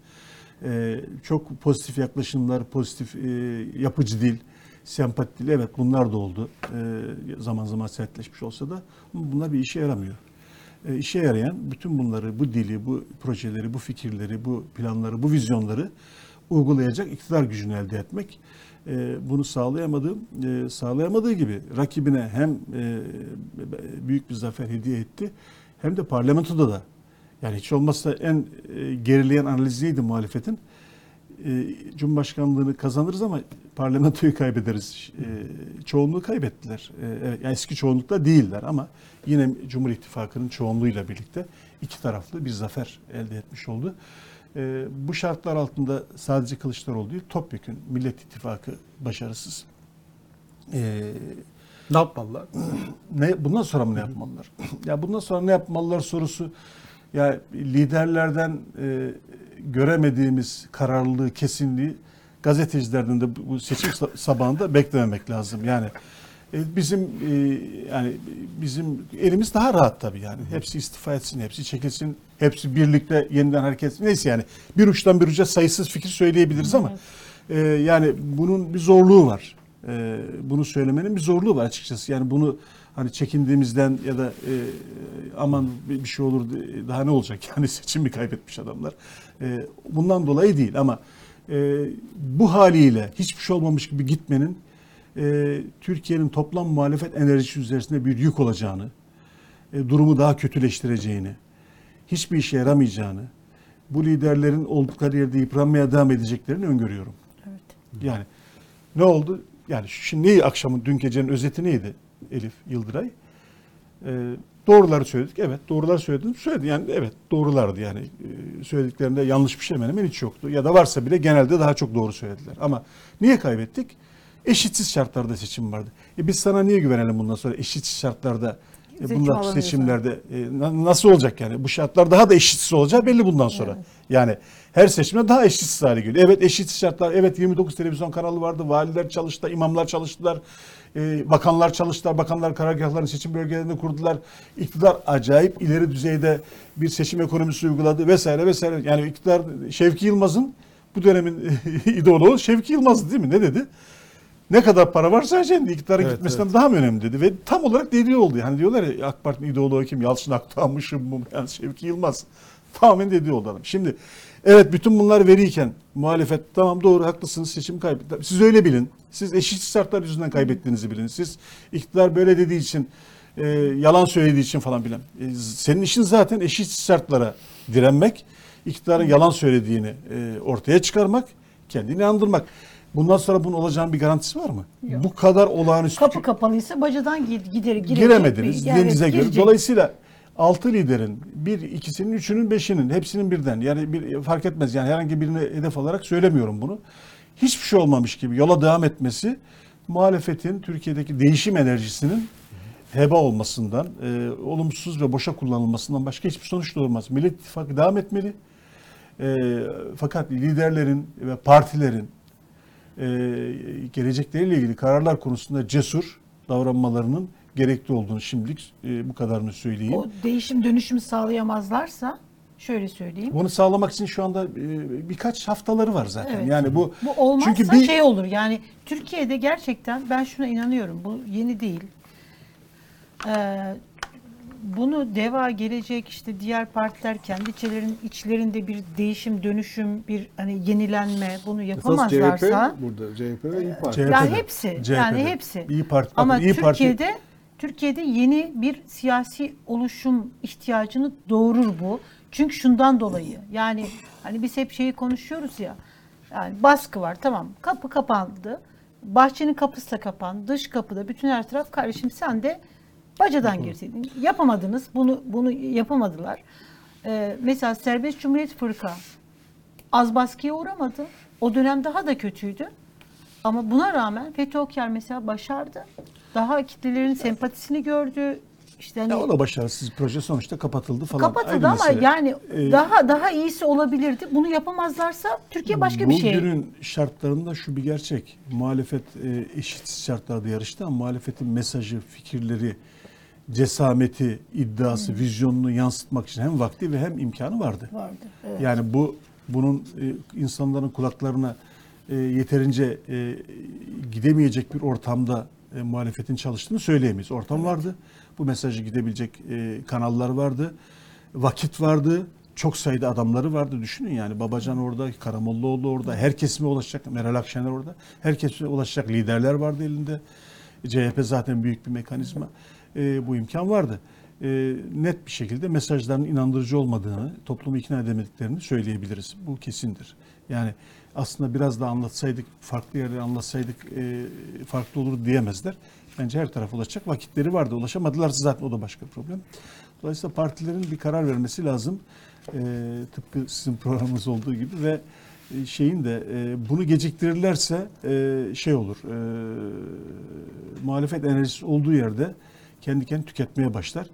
Ee, çok pozitif yaklaşımlar, pozitif e, yapıcı dil, sempati dil evet bunlar da oldu. Ee, zaman zaman sertleşmiş olsa da bunlar bir işe yaramıyor. İşe yarayan bütün bunları, bu dili, bu projeleri, bu fikirleri, bu planları, bu vizyonları uygulayacak iktidar gücünü elde etmek. Ee, bunu sağlayamadığı, e, sağlayamadığı gibi rakibine hem e, büyük bir zafer hediye etti hem de parlamentoda da yani hiç olmazsa en e, gerileyen analiz neydi muhalefetin? E, Cumhurbaşkanlığını kazanırız ama parlamentoyu kaybederiz. E, çoğunluğu kaybettiler. E, yani eski çoğunlukla değiller ama yine Cumhur İttifakı'nın çoğunluğuyla birlikte iki taraflı bir zafer elde etmiş oldu. E, bu şartlar altında sadece Kılıçdaroğlu değil topyekun Millet İttifakı başarısız. E, Ne yapmalılar? ne bundan sonra mı ne yapmalılar? ya bundan sonra ne yapmalılar sorusu ya liderlerden e, göremediğimiz kararlılığı, kesinliği gazetecilerden de bu seçim sa- sabahında beklememek lazım. Yani bizim e, yani bizim elimiz daha rahat tabii yani. Hepsi istifa etsin, hepsi çekilsin, hepsi birlikte yeniden hareket etsin. Neyse yani bir uçtan bir uca sayısız fikir söyleyebiliriz ama e, yani bunun bir zorluğu var. E, bunu söylemenin bir zorluğu var açıkçası. Yani bunu hani çekindiğimizden ya da e, aman bir şey olur daha ne olacak yani seçim mi kaybetmiş adamlar. E, bundan dolayı değil ama e, bu haliyle hiçbir şey olmamış gibi gitmenin e, Türkiye'nin toplam muhalefet enerjisi üzerinde bir yük olacağını, e, durumu daha kötüleştireceğini, hiçbir işe yaramayacağını, bu liderlerin oldukları yerde yıpranmaya devam edeceklerini öngörüyorum. Evet. Yani ne oldu? Yani şimdi akşamın dün gecenin özeti neydi Elif Yıldıray? Ee, doğruları söyledik. Evet doğrular söyledim. Söyledi yani evet doğrulardı yani. Ee, söylediklerinde yanlış bir şey hemen hemen hiç yoktu. Ya da varsa bile genelde daha çok doğru söylediler. Ama niye kaybettik? Eşitsiz şartlarda seçim vardı. E biz sana niye güvenelim bundan sonra eşitsiz şartlarda e, bunlar seçimlerde e, na- nasıl olacak yani? Bu şartlar daha da eşitsiz olacağı belli bundan sonra. Yani her seçimde daha eşitsiz hale geliyor. Evet eşitsiz şartlar. Evet 29 televizyon kanalı vardı. Valiler çalıştı, imamlar çalıştılar. e, bakanlar çalıştılar. Bakanlar karargahlarını seçim bölgelerinde kurdular. İktidar acayip ileri düzeyde bir seçim ekonomisi uyguladı vesaire vesaire. Yani iktidar Şevki Yılmaz'ın bu dönemin idolu Şevki Yılmaz değil mi? Ne dedi? Ne kadar para varsa şimdi iktidara Evet, gitmesinden daha mı önemli dedi. Ve tam olarak dediği oldu. Hani diyorlar ya AK Parti'nin ideoloğu kim? Yalçın Akdoğan mı? Yani Şevki Yılmaz. Tamamen dediği oldu adam. Şimdi evet bütün bunlar veriyken muhalefet tamam doğru haklısınız seçim kaybetti. Siz öyle bilin. Siz eşit şartlar yüzünden kaybettiğinizi bilin. Siz iktidar böyle dediği için e, yalan söylediği için falan bilen. E, senin işin zaten eşit şartlara direnmek, iktidarın yalan söylediğini e, ortaya çıkarmak, kendini inandırmak. Bundan sonra bunun olacağının bir garantisi var mı? Yok. Bu kadar olağanüstü Kapı kapalıysa bacadan gi- gider girecek giremediniz bir- yani denize göre. girecek. Dolayısıyla altı liderin bir ikisinin üçünün beşinin hepsinin birden yani bir fark etmez yani herhangi birine hedef alarak söylemiyorum bunu. Hiçbir şey olmamış gibi yola devam etmesi muhalefetin Türkiye'deki değişim enerjisinin heba olmasından, e, olumsuz ve boşa kullanılmasından başka hiçbir sonuç doğurmaz. Millet İttifakı devam etmeli. E, fakat liderlerin ve partilerin e, gelecekleriyle ilgili kararlar konusunda cesur davranmalarının gerekli olduğunu şimdilik e, bu kadarını söyleyeyim. O değişim dönüşüm sağlayamazlarsa şöyle söyleyeyim. Bunu sağlamak için şu anda e, birkaç haftaları var zaten. Evet. Yani bu Bu olmazsa çünkü bir şey olur yani Türkiye'de gerçekten ben şuna inanıyorum bu yeni değil. Ee, bunu DEVA gelecek işte diğer partiler kendi içlerin, içlerinde bir değişim dönüşüm bir hani yenilenme bunu Esas CHP yapamazlarsa burada CHP ve İYİ Parti. CHP 'de, yani hepsi CHP'de. yani hepsi İyi Parti, ama İyi Parti Türkiye'de Türkiye'de yeni bir siyasi oluşum ihtiyacını doğurur bu. Çünkü şundan dolayı yani hani biz hep şeyi konuşuyoruz ya. Yani baskı var tamam kapı kapandı. Bahçenin kapısı da kapandı. Dış kapıda bütün her taraf kardeşim sen de bacadan girseydin. Yapamadınız. Bunu bunu yapamadılar. Ee, mesela Serbest Cumhuriyet Fırka az baskıya uğramadı. O dönem daha da kötüydü. Ama buna rağmen Fethi Okyar mesela başardı. Daha kitlelerin sempatisini gördü. İşte hani Ya o da başarısız proje sonuçta kapatıldı falan. kapatıldı ama mesele. yani Ee, daha daha iyisi olabilirdi. Bunu yapamazlarsa Türkiye başka bir şey. Bugünün şartlarında şu bir gerçek. Muhalefet e, eşit şartlarda yarıştı ama muhalefetin mesajı, fikirleri, cesameti, iddiası, vizyonunu yansıtmak için hem vakti ve hem imkanı vardı. vardı. Evet. Yani bu bunun e, insanların kulaklarına e, yeterince e, gidemeyecek bir ortamda e, muhalefetin çalıştığını söyleyemeyiz. Ortam vardı. Bu mesajı gidebilecek e, kanallar vardı. Vakit vardı. Çok sayıda adamları vardı. Düşünün yani Babacan orada, Karamollaoğlu orada. Her kesime ulaşacak. Meral Akşener orada. Her kesime ulaşacak liderler vardı elinde. CHP zaten büyük bir mekanizma. E, bu imkan vardı. E, net bir şekilde mesajların inandırıcı olmadığını, toplumu ikna edemediklerini söyleyebiliriz. Bu kesindir. Yani aslında biraz daha anlatsaydık, farklı yerlere anlatsaydık e, farklı olur diyemezler. Bence her tarafa ulaşacak vakitleri vardı. Ulaşamadılarsa zaten o da başka problem. Dolayısıyla partilerin bir karar vermesi lazım. E, tıpkı sizin programınız olduğu gibi ve e, şeyin de e, bunu geciktirirlerse e, şey olur. E, muhalefet enerjisi olduğu yerde kendi kendini tüketmeye başlar.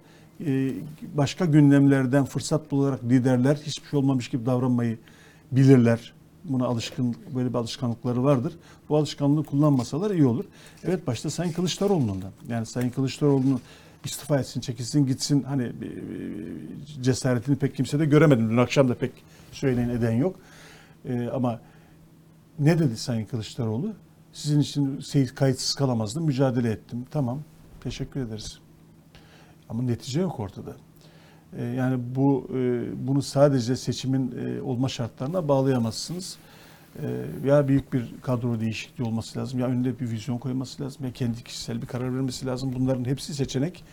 E, başka gündemlerden fırsat bularak liderler hiçbir şey olmamış gibi davranmayı bilirler. Buna alışkın böyle bir alışkanlıkları vardır. Bu alışkanlığı kullanmasalar iyi olur. Evet başta Sayın Kılıçdaroğlu'ndan. Yani Sayın Kılıçdaroğlu'nu istifa etsin, çekilsin, gitsin. Hani e, cesaretini pek kimse de göremedim. Dün akşam da pek söyleyen eden yok. E, ama ne dedi Sayın Kılıçdaroğlu? Sizin için şey- kayıtsız kalamazdım, mücadele ettim. Tamam, teşekkür ederiz. Ama netice yok ortada. E, Yani bu e, bunu sadece seçimin e, olma şartlarına bağlayamazsınız. Ya büyük bir kadro değişikliği olması lazım, ya önünde bir vizyon koyması lazım, ya kendi kişisel bir karar vermesi lazım. Bunların hepsi seçenek.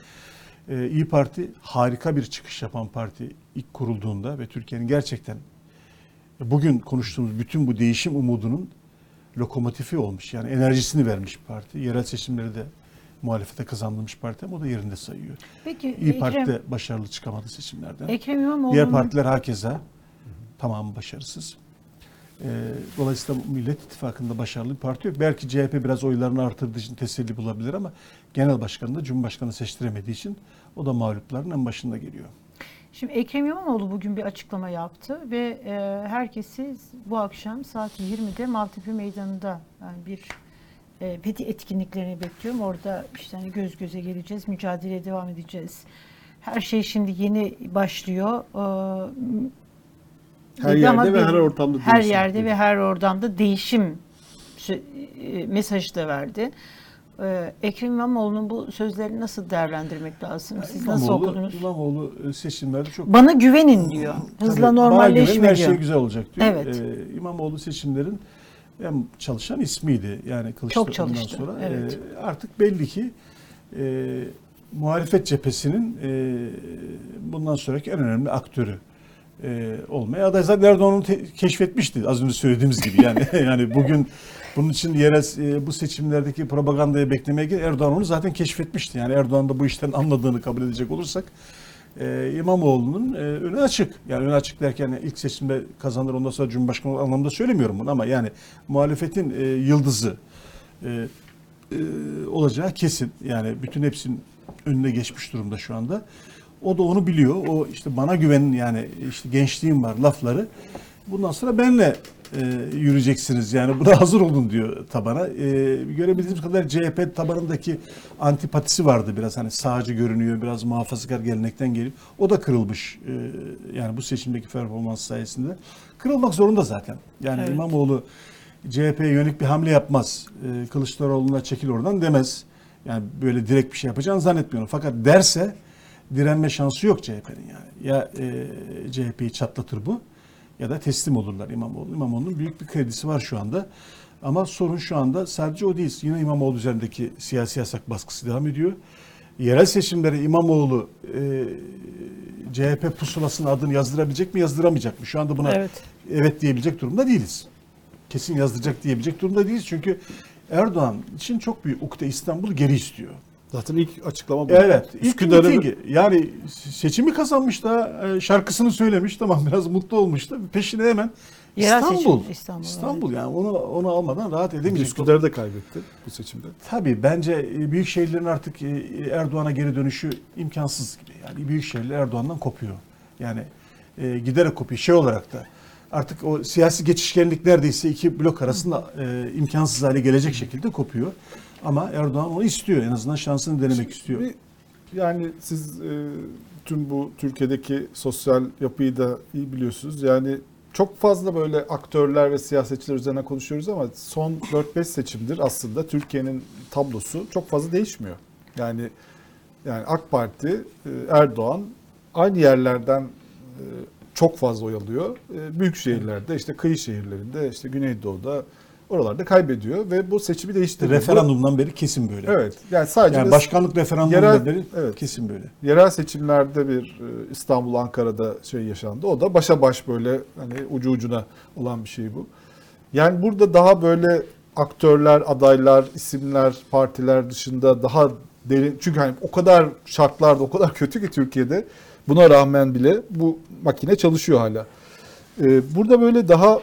İyi Parti harika bir çıkış yapan parti ilk kurulduğunda ve Türkiye'nin gerçekten bugün konuştuğumuz bütün bu değişim umudunun lokomotifi olmuş. Yani enerjisini vermiş bir parti. Yerel seçimleri de muhalefete kazandırmış parti ama o da yerinde sayıyor. Peki İyi Ekrem, Parti de başarılı çıkamadı seçimlerden. Ekrem İmamoğlu'nun Diğer partiler hakeza tamamı başarısız. Ee, dolayısıyla Millet İttifakı'nda başarılı bir parti yok. Belki CHP biraz oylarını artırdığı için teselli bulabilir ama genel başkanı da Cumhurbaşkanı seçtiremediği için o da mağlupların en başında geliyor. Şimdi Ekrem İmamoğlu bugün bir açıklama yaptı ve e, herkesi bu akşam saat 20'de Maltepe Meydanı'nda yani bir e, Fethi etkinliklerini bekliyorum. Orada işte hani göz göze geleceğiz, mücadeleye devam edeceğiz. Her şey şimdi yeni başlıyor. Ee, Her yerde ve bir- her ortamda Her değişim yerde dedi. ve her ortamda değişim e, mesajı da verdi. Ee, Ekrem İmamoğlu'nun bu sözlerini nasıl değerlendirmek lazım? Siz nasıl İmamoğlu, okudunuz? İmamoğlu e, seçimlerde çok Bana güvenin diyor. Hızla Tabii, bana güvenin, normalleşme her diyor. şey güzel olacak diyor. Evet. Ee, İmamoğlu seçimlerin en çalışan ismiydi. Yani Kılıçdaroğlu'ndan sonra. evet. Ee, artık belli ki e, muhalefet cephesinin e, bundan sonraki en önemli aktörü e, olmaya aday. Zaten Erdoğan onu keşfetmişti az önce söylediğimiz gibi. Yani yani bugün bunun için yerel e, bu seçimlerdeki propagandayı beklemeye gerek Erdoğan onu zaten keşfetmişti. Yani Erdoğan da bu işten anladığını kabul edecek olursak e, İmamoğlu'nun e, önü açık. Yani önü açık derken ilk seçimde kazanır ondan sonra Cumhurbaşkanı anlamda söylemiyorum bunu ama yani muhalefetin e, yıldızı e, e, olacağı kesin. Yani bütün hepsinin önüne geçmiş durumda şu anda. O da onu biliyor. O işte bana güvenin yani işte gençliğim var lafları. Bundan sonra benle e, yürüyeceksiniz yani buna hazır olun diyor tabana. E, görebildiğimiz kadar CHP tabanındaki antipatisi vardı biraz hani sağcı görünüyor biraz muhafazakar gelenekten geliyor. O da kırılmış e, yani bu seçimdeki performans sayesinde. Kırılmak zorunda zaten. Yani Evet. İmamoğlu CHP'ye yönelik bir hamle yapmaz. E, Kılıçdaroğlu'na çekil oradan demez. Yani böyle direkt bir şey yapacağını zannetmiyorum. Fakat derse direnme şansı yok CHP'nin yani. Ya e, CHP'yi çatlatır bu ya da teslim olurlar İmamoğlu. İmamoğlu'nun büyük bir kredisi var şu anda. Ama sorun şu anda sadece o değil. Yine İmamoğlu üzerindeki siyasi yasak baskısı devam ediyor. yerel seçimlere İmamoğlu e, CHP pusulasının adını yazdırabilecek mi yazdıramayacak mı? Şu anda buna Evet. evet diyebilecek durumda değiliz. Kesin yazdıracak diyebilecek durumda değiliz. Çünkü Erdoğan için çok büyük ukde İstanbul'u geri istiyor. Zaten ilk açıklama bu. Evet. ilk Üsküdar'ı mitingi. Yani seçimi kazanmış da e, şarkısını söylemiş. Tamam biraz mutlu olmuş da peşine hemen Yerel İstanbul. seçim, İstanbul, İstanbul yani onu onu almadan rahat edemeyecek. Üsküdar'ı da kaybetti bu seçimde. Tabii bence e, büyük şehirlerin artık e, Erdoğan'a geri dönüşü imkansız gibi. Yani büyük şehirler Erdoğan'dan kopuyor. Yani e, giderek kopuyor. Şey olarak da artık o siyasi geçişkenlik neredeyse iki blok arasında e, imkansız hale gelecek şekilde kopuyor. Ama Erdoğan onu istiyor. En azından şansını denemek istiyor. Bir- yani siz e, tüm bu Türkiye'deki sosyal yapıyı da iyi biliyorsunuz. Yani çok fazla böyle aktörler ve siyasetçiler üzerine konuşuyoruz ama son 4-5 seçimdir aslında Türkiye'nin tablosu çok fazla değişmiyor. Yani yani AK Parti, e, Erdoğan aynı yerlerden e, çok fazla oy alıyor. E, Büyük şehirlerde işte kıyı şehirlerinde işte Güneydoğu'da oralarda kaybediyor ve bu seçimi değiştiriyor. Referandumdan beri kesin böyle. Evet. Yani sadece Yani başkanlık referandumundan Yerel- beri evet. kesin böyle. yerel seçimlerde bir e, İstanbul, Ankara'da şey yaşandı. O da başa baş böyle hani ucu ucuna olan bir şey bu. Yani burada daha böyle aktörler, adaylar, isimler, partiler dışında daha derin çünkü hani o kadar şartlarda o kadar kötü ki Türkiye'de buna rağmen bile bu makine çalışıyor hala. E, burada böyle daha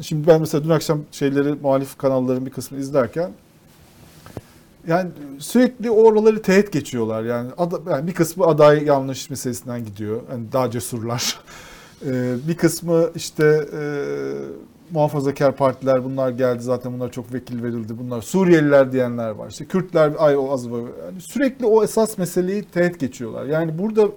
şimdi ben mesela dün akşam şeyleri muhalif kanalların bir kısmını izlerken yani sürekli oraları teğet geçiyorlar. Yani, ada- yani bir kısmı aday yanlış meselesinden gidiyor. Yani daha cesurlar. Ee, bir kısmı işte e, muhafazakar partiler bunlar geldi zaten bunlar çok vekil verildi. Bunlar Suriyeliler diyenler var. İşte Kürtler ay o az var. Yani sürekli o esas meseleyi teğet geçiyorlar. Yani burada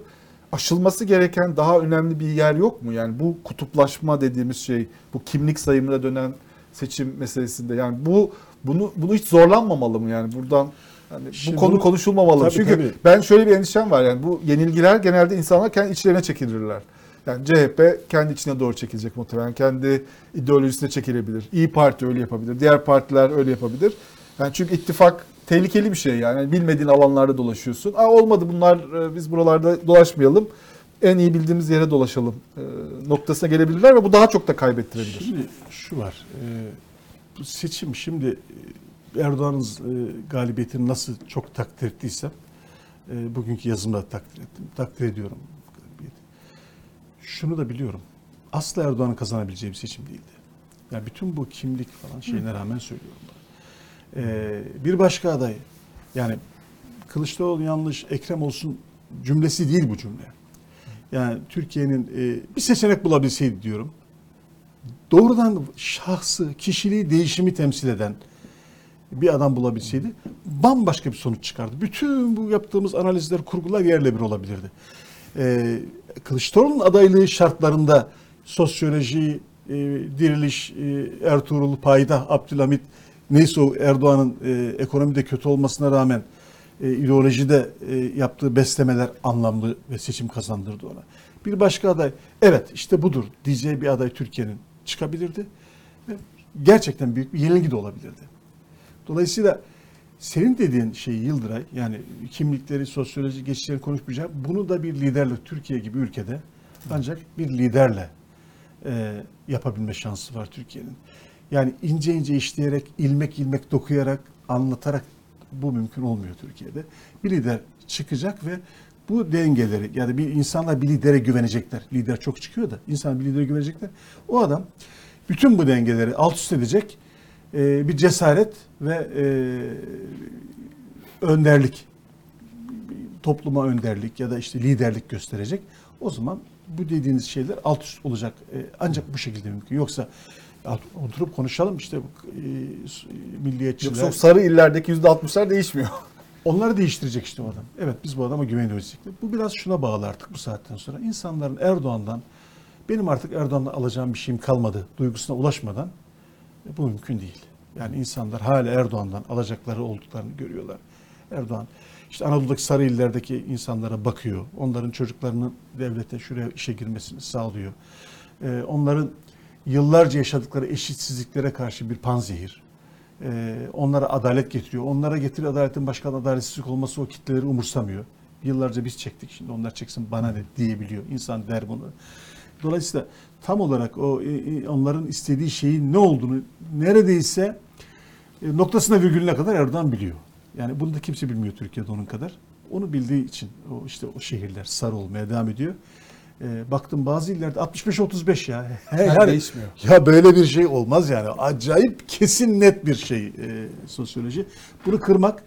aşılması gereken daha önemli bir yer yok mu? Yani bu kutuplaşma dediğimiz şey, bu kimlik sayımına dönen seçim meselesinde yani bu bunu bunu hiç zorlanmamalı mı yani buradan yani Şimdi bu konu bunu- konuşulmamalı. Tabii, Çünkü tabii. ben şöyle bir endişem var yani bu yenilgiler genelde insanlar kendi içlerine çekilirler. Yani CHP kendi içine doğru çekilecek muhtemelen. Kendi ideolojisine çekilebilir. İyi Parti öyle yapabilir. Diğer partiler öyle yapabilir. Yani çünkü ittifak tehlikeli bir şey yani. Bilmediğin alanlarda dolaşıyorsun. Aa olmadı bunlar e, biz buralarda dolaşmayalım. En iyi bildiğimiz yere dolaşalım e, noktasına gelebilirler ve bu daha çok da kaybettirebilir. Şimdi şu var. e, bu seçim şimdi Erdoğan'ın galibiyetini nasıl çok takdir ettiysem bugünkü yazımda takdir ettim. Takdir ediyorum galibiyeti. Şunu da biliyorum. Asla Erdoğan'ın kazanabileceği bir seçim değildi. Yani bütün bu kimlik falan şeyine rağmen söylüyorum. Bunu. E, bir başka aday yani Kılıçdaroğlu yanlış, Ekrem olsun cümlesi değil bu cümle. Yani Türkiye'nin e, bir seçenek bulabilseydi diyorum doğrudan şahsı, kişiliği, değişimi temsil eden bir adam bulabilseydi bambaşka bir sonuç çıkardı. Bütün bu yaptığımız analizler, kurgular yerle bir olabilirdi. Ee, Kılıçdaroğlu'nun adaylığı şartlarında sosyoloji, e, diriliş, e, Ertuğrul Payda, Abdülhamit neyse o Erdoğan'ın e, ekonomide kötü olmasına rağmen e, ideolojide e, yaptığı beslemeler anlamlı ve seçim kazandırdı ona. Bir başka aday evet işte budur diyeceği bir aday Türkiye'nin çıkabilirdi. Ve gerçekten büyük bir yenilgi de olabilirdi. Dolayısıyla senin dediğin şey Yıldıray yani kimlikleri, sosyoloji geçişleri konuşmayacağım. Bunu da bir liderle Türkiye gibi ülkede ancak bir liderle e, yapabilme şansı var Türkiye'nin. Yani ince ince işleyerek, ilmek ilmek dokuyarak, anlatarak bu mümkün olmuyor Türkiye'de. Bir lider çıkacak ve bu dengeleri yani bir insanlar bir lidere güvenecekler. Lider çok çıkıyor da insan bir lidere güvenecekler. O adam bütün bu dengeleri alt üst edecek e, bir cesaret ve e, önderlik topluma önderlik ya da işte liderlik gösterecek. O zaman bu dediğiniz şeyler alt üst olacak. E, ancak bu şekilde mümkün. Yoksa oturup konuşalım işte bu, e, milliyetçiler. Yoksa o sarı illerdeki %60'lar değişmiyor. Onları değiştirecek işte o adam. Evet biz bu adama güveniyoruz. Bu biraz şuna bağlı artık bu saatten sonra. İnsanların Erdoğan'dan benim artık Erdoğan'dan alacağım bir şeyim kalmadı duygusuna ulaşmadan e, bu mümkün değil. Yani insanlar hala Erdoğan'dan alacakları olduklarını görüyorlar. Erdoğan işte Anadolu'daki sarı illerdeki insanlara bakıyor. Onların çocuklarının devlete şuraya işe girmesini sağlıyor. Ee, onların yıllarca yaşadıkları eşitsizliklere karşı bir panzehir. Ee, onlara adalet getiriyor. Onlara getir adaletin başkan adaletsizlik olması o kitleleri umursamıyor. Yıllarca biz çektik şimdi onlar çeksin bana ne diyebiliyor. İnsan der bunu. Dolayısıyla tam olarak o e, e, onların istediği şeyin ne olduğunu neredeyse e, noktasına virgülüne kadar Erdoğan biliyor. Yani bunu da kimse bilmiyor Türkiye'de onun kadar. Onu bildiği için o işte o şehirler sarı olmaya devam ediyor. E, baktım bazı illerde 65-35 ya. Her değişmiyor. Ya böyle bir şey olmaz yani. Acayip kesin net bir şey e, sosyoloji. Bunu kırmak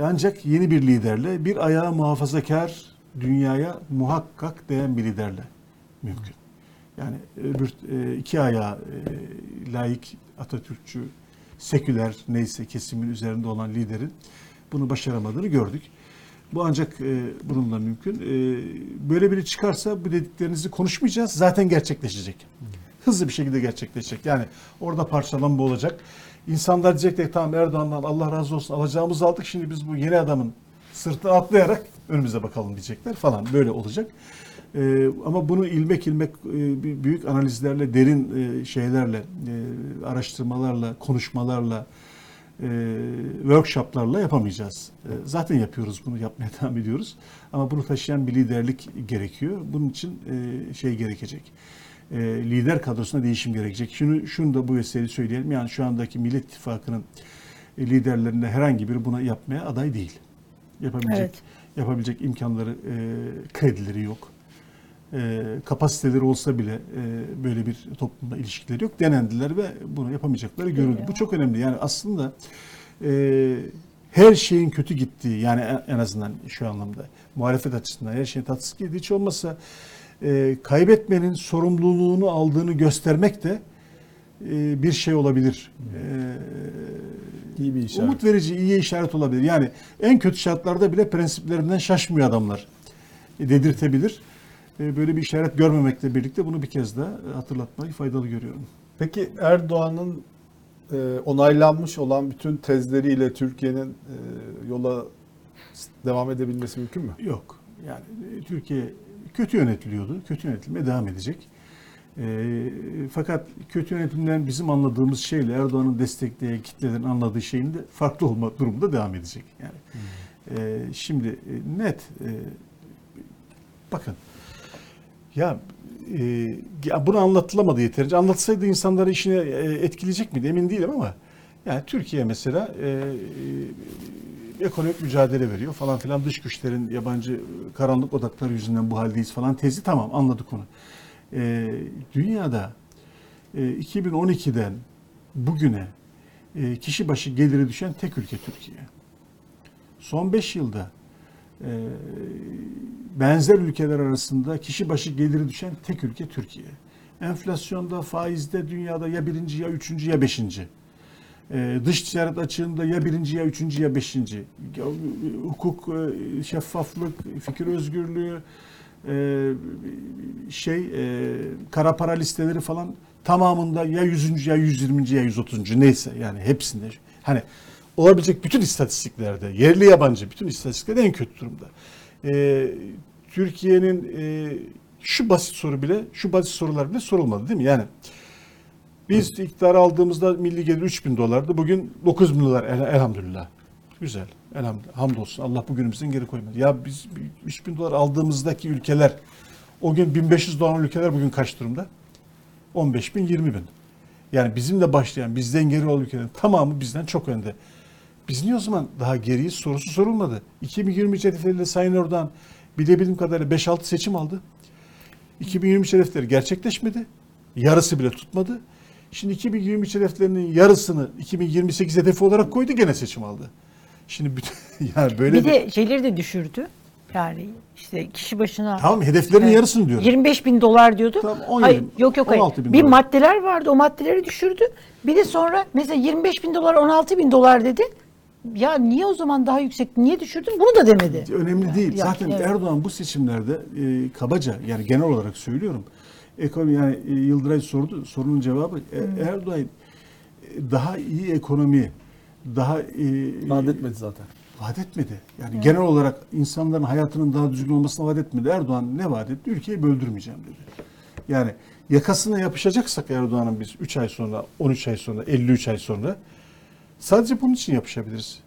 ancak yeni bir liderle bir ayağı muhafazakar dünyaya muhakkak değen bir liderle mümkün. Yani öbür e, iki ayağı e, laik, Atatürkçü, seküler neyse kesimin üzerinde olan liderin bunu başaramadığını gördük. Bu ancak e, bununla mümkün. E, böyle biri çıkarsa bu dediklerinizi konuşmayacağız. Zaten gerçekleşecek. Hızlı bir şekilde gerçekleşecek. Yani orada parçalanma olacak. İnsanlar diyecek ki tamam Erdoğan'dan Allah razı olsun alacağımızı aldık. Şimdi biz bu yeni adamın sırtına atlayarak önümüze bakalım diyecekler falan. Böyle olacak. Ee, ama bunu ilmek ilmek e, büyük analizlerle, derin e, şeylerle, e, araştırmalarla, konuşmalarla, e, workshoplarla yapamayacağız. E, zaten yapıyoruz bunu, yapmaya devam ediyoruz. Ama bunu taşıyan bir liderlik gerekiyor. Bunun için e, şey gerekecek. E, lider kadrosuna değişim gerekecek. Şunu, şunu da bu vesileyle söyleyelim. Yani şu andaki Millet İttifakı'nın liderlerinde herhangi biri buna yapmaya aday değil. Yapabilecek Evet. yapabilecek imkanları, e, kredileri yok. E, kapasiteleri olsa bile e, böyle bir toplumla ilişkileri yok. Denendiler ve bunu yapamayacakları görüldü. Bu çok önemli. Yani aslında e, her şeyin kötü gittiği yani en- en azından şu anlamda muhalefet açısından her şeyin tatsız gittiği hiç olmazsa e, kaybetmenin sorumluluğunu aldığını göstermek de e, bir şey olabilir. E, İyi bir işaret. Umut verici, iyi işaret olabilir. Yani en kötü şartlarda bile prensiplerinden şaşmıyor adamlar. E, dedirtebilir. E, böyle bir işaret görmemekle birlikte bunu bir kez daha hatırlatmayı faydalı görüyorum. Peki Erdoğan'ın e, onaylanmış olan bütün tezleriyle Türkiye'nin e, yola devam edebilmesi mümkün mü? Yok. Yani e, Türkiye kötü yönetiliyordu. Kötü yönetilmeye devam edecek. E, fakat kötü yönetimden bizim anladığımız şeyle Erdoğan'ın destekleyen kitlelerin anladığı şeyin de farklı olma durumunda devam edecek. Yani e, şimdi net e, bakın ya, e, ya bunu anlatılamadı yeterince. Anlatsaydı insanları işine e, etkileyecek miydi emin değilim ama yani Türkiye mesela e, e, ekonomik mücadele veriyor falan filan dış güçlerin yabancı karanlık odakları yüzünden bu haldeyiz falan tezi tamam anladık onu. E, dünyada e, 2012'den bugüne e, kişi başı geliri düşen tek ülke Türkiye. Son 5 yılda benzer ülkeler arasında kişi başı geliri düşen tek ülke Türkiye. Enflasyonda, faizde dünyada ya birinci ya üçüncü ya beşinci. Ee, dış ticaret açığında ya birinci ya üçüncü ya beşinci. Hukuk, e, şeffaflık, fikir özgürlüğü, e, şey e, kara para listeleri falan tamamında ya yüzüncü ya yüz yirminci ya yüz otuzuncu neyse yani hepsinde. Hani olabilecek bütün istatistiklerde yerli yabancı bütün istatistiklerde en kötü durumda. Ee, Türkiye'nin e, şu basit soru bile şu basit sorular bile sorulmadı değil mi? Yani biz iktidar aldığımızda milli gelir 3 bin dolardı. Bugün 9 bin dolar el- elhamdülillah. Güzel. Elhamdülillah. Hamdolsun. Allah bugünümüzden geri koymadı. Ya biz 3 bin dolar aldığımızdaki ülkeler o gün 1500 dolar ülkeler bugün kaç durumda? 15 bin, 20 bin. Yani bizimle başlayan, bizden geri olan ülkelerin tamamı bizden çok önde. Biz niye o zaman daha geriyiz sorusu sorulmadı. 2023 hedefleriyle Sayın Erdoğan bilebildiğim kadarıyla 5-6 seçim aldı. 2023 hedefleri gerçekleşmedi. Yarısı bile tutmadı. Şimdi 2023 hedeflerinin yarısını 2028 hedefi olarak koydu gene seçim aldı. Şimdi bütün, yani böyle bir de şeyleri de düşürdü. Yani işte kişi başına tamam hedeflerin Evet. yarısını diyorum. 25 bin dolar diyordu. Tamam, 17 hayır, yok yok hayır. 16 bin Bir dolar. maddeler vardı o maddeleri düşürdü. Bir de sonra mesela 25 bin dolar 16 bin dolar dedi. Ya niye o zaman daha yüksek niye düşürdün bunu da demedi. Önemli değil. Ya, Zaten evet. Erdoğan bu seçimlerde e, kabaca yani genel olarak söylüyorum. Ekonomi yani e, Yıldıray sordu sorunun cevabı e, Erdoğan e, daha iyi ekonomi daha e, Vaat etmedi zaten. vaat etmedi. Yani genel olarak insanların hayatının daha düzgün olmasına vaat etmedi. Erdoğan ne vaat etti? Ülkeyi böldürmeyeceğim dedi. Yani yakasına yapışacaksak Erdoğan'ın biz 3 ay sonra, 13 ay sonra, 53 ay sonra Sadece bunun için yapışabiliriz.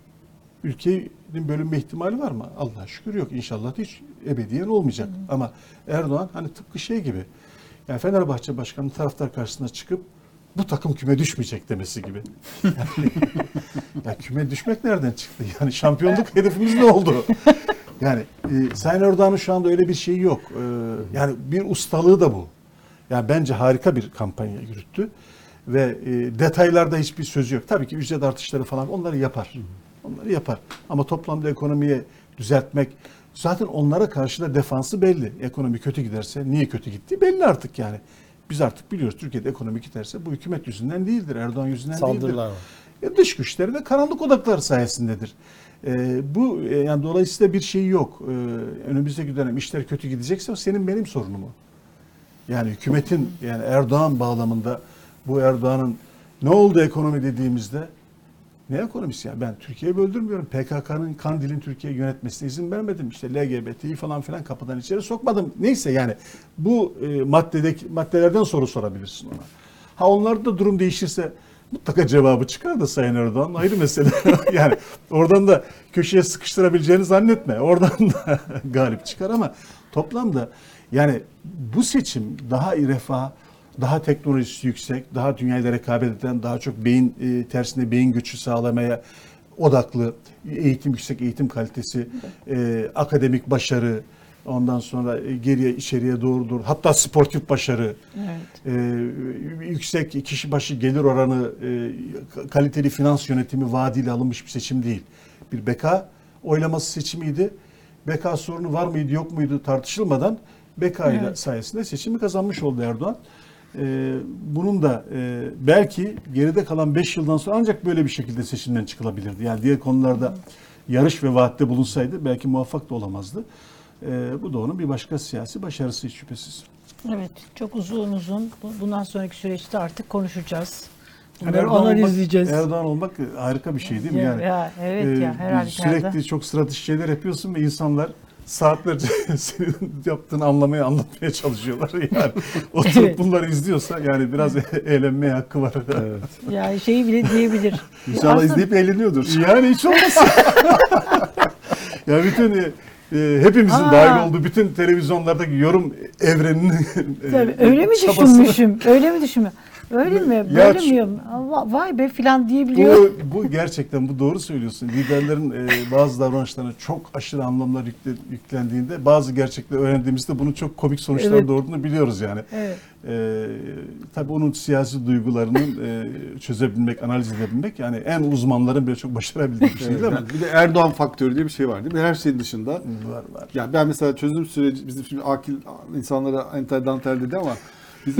Ülkenin bölünme ihtimali var mı? Allah'a şükür yok. İnşallah hiç ebediyen olmayacak. Ama Erdoğan hani tıpkı şey gibi. Yani Fenerbahçe Başkanı taraftar karşısına çıkıp bu takım küme düşmeyecek demesi gibi. Yani, ya küme düşmek nereden çıktı? Yani şampiyonluk hedefimiz ne oldu? Yani e, Sayın Erdoğan'ın şu anda öyle bir şeyi yok. E, yani bir ustalığı da bu. Yani bence harika bir kampanya yürüttü. Ve e, detaylarda hiçbir sözü yok. Tabii ki ücret artışları falan onları yapar. Onları yapar. Ama toplamda ekonomiye düzeltmek zaten onlara karşı da defansı belli. Ekonomi kötü giderse niye kötü gittiği belli artık yani. Biz artık biliyoruz Türkiye'de ekonomi giderse bu hükümet yüzünden değildir. Erdoğan yüzünden değildir. Saldırılar var. E, dış güçleri ve karanlık odaklar sayesindedir. E, bu e, yani dolayısıyla bir şey yok. E, önümüzdeki dönem işler kötü gidecekse senin benim sorunum o. Yani hükümetin yani Erdoğan bağlamında bu Erdoğan'ın ne oldu ekonomi dediğimizde ne ekonomisi ya? Ben Türkiye'yi böldürmüyorum. PKK'nın Kandil'in Türkiye'yi yönetmesine izin vermedim. İşte LGBT'yi falan filan kapıdan içeri sokmadım. Neyse yani bu e, maddedeki maddelerden soru sorabilirsin ona. Ha onlarda da durum değişirse mutlaka cevabı çıkar da Sayın Erdoğan ayrı mesele. yani oradan da köşeye sıkıştırabileceğini zannetme. Oradan da galip çıkar ama toplamda yani bu seçim daha refah, daha teknolojisi yüksek, daha dünyayla rekabet eden, daha çok beyin e, tersine beyin gücü sağlamaya odaklı, eğitim yüksek eğitim kalitesi, e, akademik başarı, ondan sonra e, geriye içeriye doğrudur. Hatta sportif başarı, Evet. e, yüksek kişi başı gelir oranı, e, kaliteli finans yönetimi vaadiyle alınmış bir seçim değil. Bir beka oylaması seçimiydi. Beka sorunu var mıydı yok muydu tartışılmadan beka ile Evet. sayesinde seçimi kazanmış oldu Erdoğan. E, bunun da e, belki geride kalan 5 yıldan sonra ancak böyle bir şekilde seçimden çıkılabilirdi. Yani diğer konularda yarış ve vaatte bulunsaydı belki muvaffak da olamazdı. E, bu da onun bir başka siyasi başarısı hiç şüphesiz. Evet, çok uzun uzun bu- bundan sonraki süreçte artık konuşacağız. Yani Erdoğan olmak- analizleyeceğiz. Erdoğan olmak harika bir şey değil mi? Ya- Yani ya, evet ya, her halükarda. Sürekli çok stratejik şeyler yapıyorsun ve insanlar saatlerce senin yaptığını anlamaya, anlatmaya çalışıyorlar. Yani oturup Evet. bunları izliyorsa yani biraz eğlenmeye hakkı var. Evet. Yani şeyi bile diyebilir. İnşallah Aslında- izleyip eğleniyordur. Yani hiç olmazsa. ya bütün e, e, hepimizin Aa. dahil olduğu bütün televizyonlardaki yorum evreninin e, Tabii, öyle mi çabası- düşünmüşüm? Öyle mi düşünmüşüm? Öyle mi? Ya Böyle şu- miyim? Vay be filan diyebiliyor. Bu, bu gerçekten bu doğru söylüyorsun. Liderlerin e, bazı davranışlarına çok aşırı anlamlar yükle- yüklendiğinde bazı gerçekleri öğrendiğimizde bunun çok komik sonuçlar Evet. doğurduğunu biliyoruz yani. Evet. E, tabii onun siyasi duygularının e, çözebilmek, analiz edebilmek yani en uzmanların bile çok başarabildiği bir şey değil yani bir de Erdoğan faktörü diye bir şey var değil mi? Her şeyin dışında. Var var. Yani ben mesela çözüm süreci bizim şimdi akil insanlara entel dantel dedi ama biz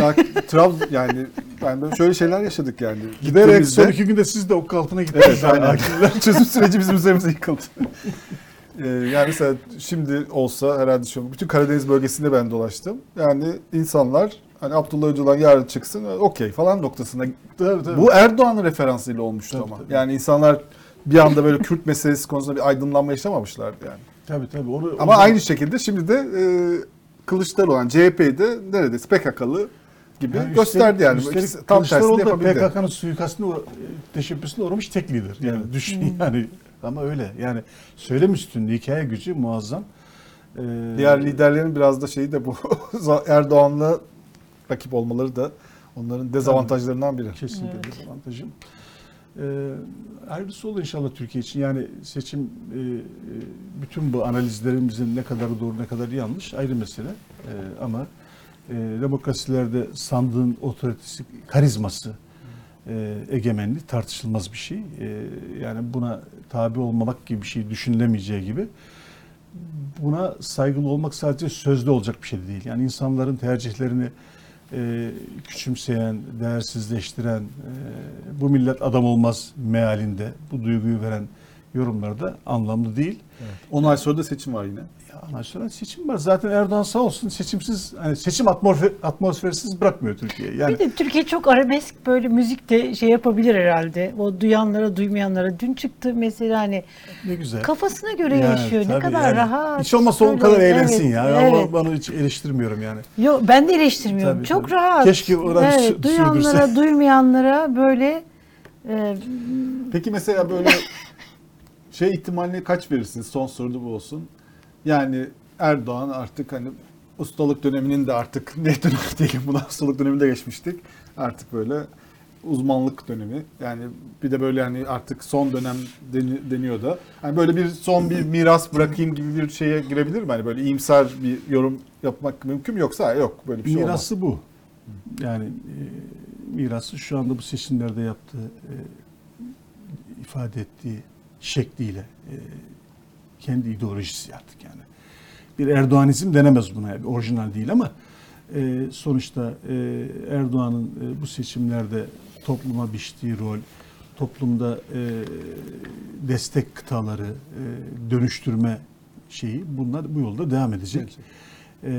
Trabzon yani ben böyle şöyle şeyler yaşadık yani. Giderek son iki günde siz de ok altına gittiniz. Evet aynen. Çözüm süreci bizim üzerimize yıkıldı. Ee, yani mesela şimdi olsa herhalde şu bütün Karadeniz bölgesinde ben dolaştım. Yani insanlar hani Abdullah Öcalan yarın çıksın okey falan noktasına. Tabii, tabii. Bu Erdoğan'ın referansıyla olmuştu Tabii, ama. tabii. Yani insanlar bir anda böyle Kürt meselesi konusunda bir aydınlanma yaşamamışlardı yani. Tabii tabii. Onu, Ama onu- aynı şekilde şimdi de e, Kılıçdaroğlu olan CHP'yi de neredeyse PKK'lı gibi Yani gösterdi yani. üstelik İkisi tam Kılıçdaroğlu da. PKK'nın suikastine uğra- teşebbüsüne uğramış tek lider. Yani Evet. düşün yani ama öyle. Yani söylem üstünlüğü, hikaye gücü muazzam. Ee, Diğer liderlerin biraz da şeyi de bu Erdoğan'la rakip olmaları da onların dezavantajlarından biri. kesinlikle Evet. bir avantajım. Ee, hayırlısı olur inşallah Türkiye için. Yani seçim e, e, bütün bu analizlerimizin ne kadar doğru ne kadar yanlış ayrı mesele. Ee, ama e, demokrasilerde sandığın otoritesi, karizması, e, egemenliği tartışılmaz bir şey. E, yani buna tabi olmamak gibi bir şey düşünülemeyeceği gibi buna saygılı olmak sadece sözde olacak bir şey değil. Yani insanların tercihlerini e, küçümseyen, değersizleştiren, e, bu millet adam olmaz mealinde bu duyguyu veren yorumlar da anlamlı değil. 10 ay sonra da seçim var yine. Ya ama sonra seçim var. Zaten Erdoğan sağ olsun seçimsiz, hani seçim atmosfer, atmosfersiz bırakmıyor Türkiye'yi. Yani Bir de Türkiye çok arabesk böyle müzik de şey yapabilir herhalde. O duyanlara, duymayanlara. Dün çıktı mesela hani ne güzel. kafasına göre Yani yaşıyor. Ne kadar yani. rahat. Hiç olmazsa o kadar eğlensin evet, ya. Evet. Ben onu hiç eleştirmiyorum yani. Yok ben de eleştirmiyorum. Tabii, çok tabii. rahat. Keşke oranı sü- evet, duyanlara, sürdürse. duymayanlara böyle Ee, Peki mesela böyle şey ihtimaline kaç verirsiniz? Son soruda bu olsun. Yani Erdoğan artık hani ustalık döneminin de artık ne dönem diyelim buna ustalık döneminde geçmiştik. Artık böyle uzmanlık dönemi. Yani bir de böyle hani artık son dönem deni- deniyor da. Hani böyle bir son bir miras bırakayım gibi bir şeye girebilir mi? Hani böyle iyimser bir yorum yapmak mümkün mü yoksa yok böyle bir şey olmaz. Mirası bu. Yani e, mirası şu anda bu seçimlerde yaptığı, e, ifade ettiği şekliyle e, kendi ideolojisi artık yani. Bir Erdoğanizm denemez buna. Yani orijinal değil ama e, sonuçta e, Erdoğan'ın e, bu seçimlerde topluma biçtiği rol, toplumda e, destek kıtaları, e, dönüştürme şeyi bunlar bu yolda devam edecek. E,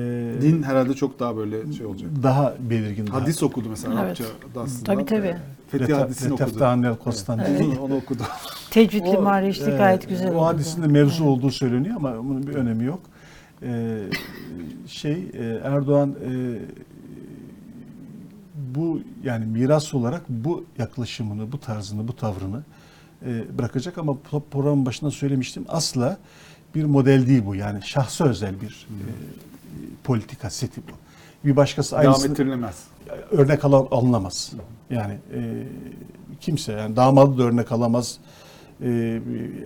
Din herhalde çok daha böyle şey olacak. daha belirgin. daha- Hadis okudu mesela Evet. Arapça aslında. Tabii, tabii. Fethi Retef- hadisini okudu. Reteftanel Konstantin. Onu, onu okudu. tecvidli O, mariçli e, gayet güzel oldu. O hadisin de mevzu olduğu söyleniyor ama bunun bir önemi yok. E, şey e, Erdoğan e, bu yani miras olarak bu yaklaşımını, bu tarzını, bu tavrını e, bırakacak ama pro- programın başında söylemiştim asla bir model değil bu. Yani şahsa özel bir e, politika seti bu. Bir başkası Devam aynısını ettirilemez. Örnek al- alınamaz. Yani e, kimse yani damadı da örnek alamaz. E,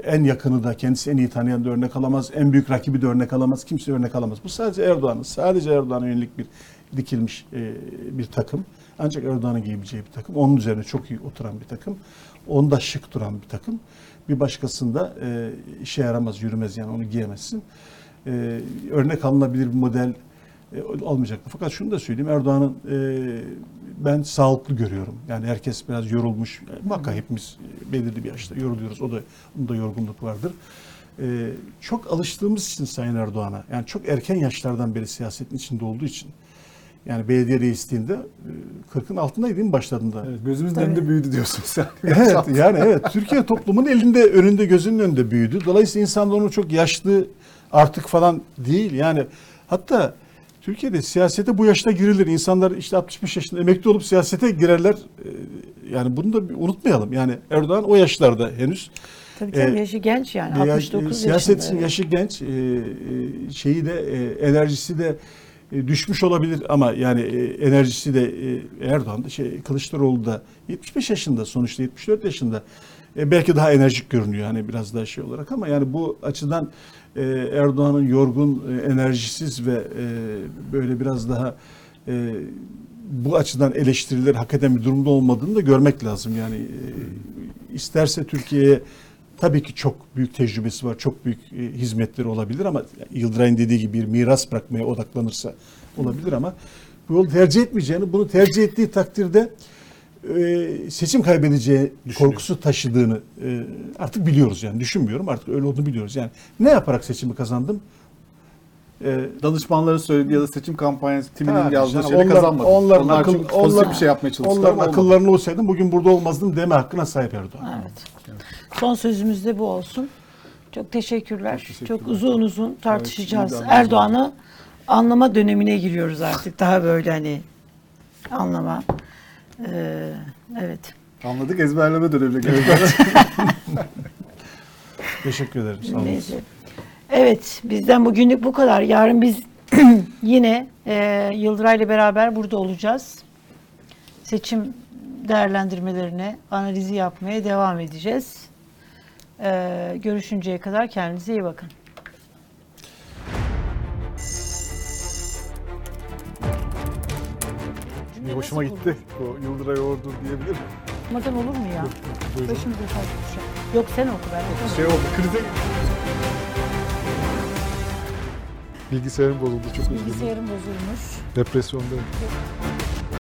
en yakını da kendisi en iyi tanıyan da örnek alamaz. En büyük rakibi de örnek alamaz. Kimse örnek alamaz. Bu sadece Erdoğan'ın, sadece Erdoğan'a yönelik bir dikilmiş e, bir takım. Ancak Erdoğan'ın giyebileceği bir takım. Onun üzerine çok iyi oturan bir takım. Onda şık duran bir takım. Bir başkasında e, işe yaramaz, yürümez yani onu giyemezsin. E, örnek alınabilir bir model e, olmayacaktı. Fakat şunu da söyleyeyim Erdoğan'ın e, ben sağlıklı görüyorum. Yani herkes biraz yorulmuş. E, Muhakkak hepimiz e, belirli bir yaşta yoruluyoruz. O da onda yorgunluk vardır. E, çok alıştığımız için Sayın Erdoğan'a yani çok erken yaşlardan beri siyasetin içinde olduğu için yani belediye reisliğinde e, 40'ın altındaydı değil mi başladığında? Evet, gözümüzün Tabii. önünde büyüdü diyorsun sen. Evet yani evet Türkiye toplumunun elinde önünde gözünün önünde büyüdü. Dolayısıyla insanlar onu çok yaşlı artık falan değil. Yani hatta Türkiye'de siyasete bu yaşta girilir. İnsanlar işte 65 yaşında emekli olup siyasete girerler. Ee, Yani bunu da unutmayalım. Yani Erdoğan o yaşlarda henüz. Tabii tabii e, yaşı genç yani. Ya, 69 e, siyaset yaşında. yaşı genç, e, e, şeyi de enerjisi de düşmüş olabilir ama yani enerjisi de Erdoğan şey Kılıçdaroğlu da 75 yaşında sonuçta 74 yaşında. Belki daha enerjik görünüyor hani biraz daha şey olarak ama yani bu açıdan e, Erdoğan'ın yorgun, e, enerjisiz ve e, böyle biraz daha e, bu açıdan eleştiriler hak eden bir durumda olmadığını da görmek lazım. Yani e, isterse Türkiye'ye tabii ki çok büyük tecrübesi var, çok büyük hizmetleri olabilir ama Yıldıray'ın dediği gibi bir miras bırakmaya odaklanırsa olabilir ama bu yolu tercih etmeyeceğini, bunu tercih ettiği takdirde e, seçim kaybedeceği korkusu taşıdığını e, artık biliyoruz yani düşünmüyorum artık öyle olduğunu biliyoruz. Yani ne yaparak seçimi kazandım? E, Danışmanların söylediği ya da seçim kampanyası timinin Tabii yazdığı şeyleri onlar- kazanmadı. onların onlar akıl- çünkü onlar- bir şey yapmaya çalıştılar Onların ama olmadı. akıllarını olsaydım bugün burada olmazdım deme hakkına sahip Erdoğan. Evet. Son sözümüz de bu olsun. Çok teşekkürler. Çok, teşekkürler. uzun uzun tartışacağız. analizdi. Erdoğan'ı anlama dönemine giriyoruz artık. Daha böyle hani anlama. Ee, evet. Anladık ezberleme dönemine geldik. Teşekkür ederim. Sağ olun. Neyse. Evet, bizden bugünlük bu kadar. Yarın biz yine e, Yıldıray'la beraber burada olacağız. Seçim değerlendirmelerine, analizi yapmaya devam edeceğiz. E, görüşünceye kadar kendinize iyi bakın. Bir hoşuma gitti. O Yıldıray Ordu diyebilir miyim? Madan olur mu ya? Buyurun. Başımıza kalkmış. Yok sen oku ben okumam. Şey oldu, krize Bilgisayarım bozuldu, çok üzüldüm. Bilgisayarım bozulmuş. Depresyondayım.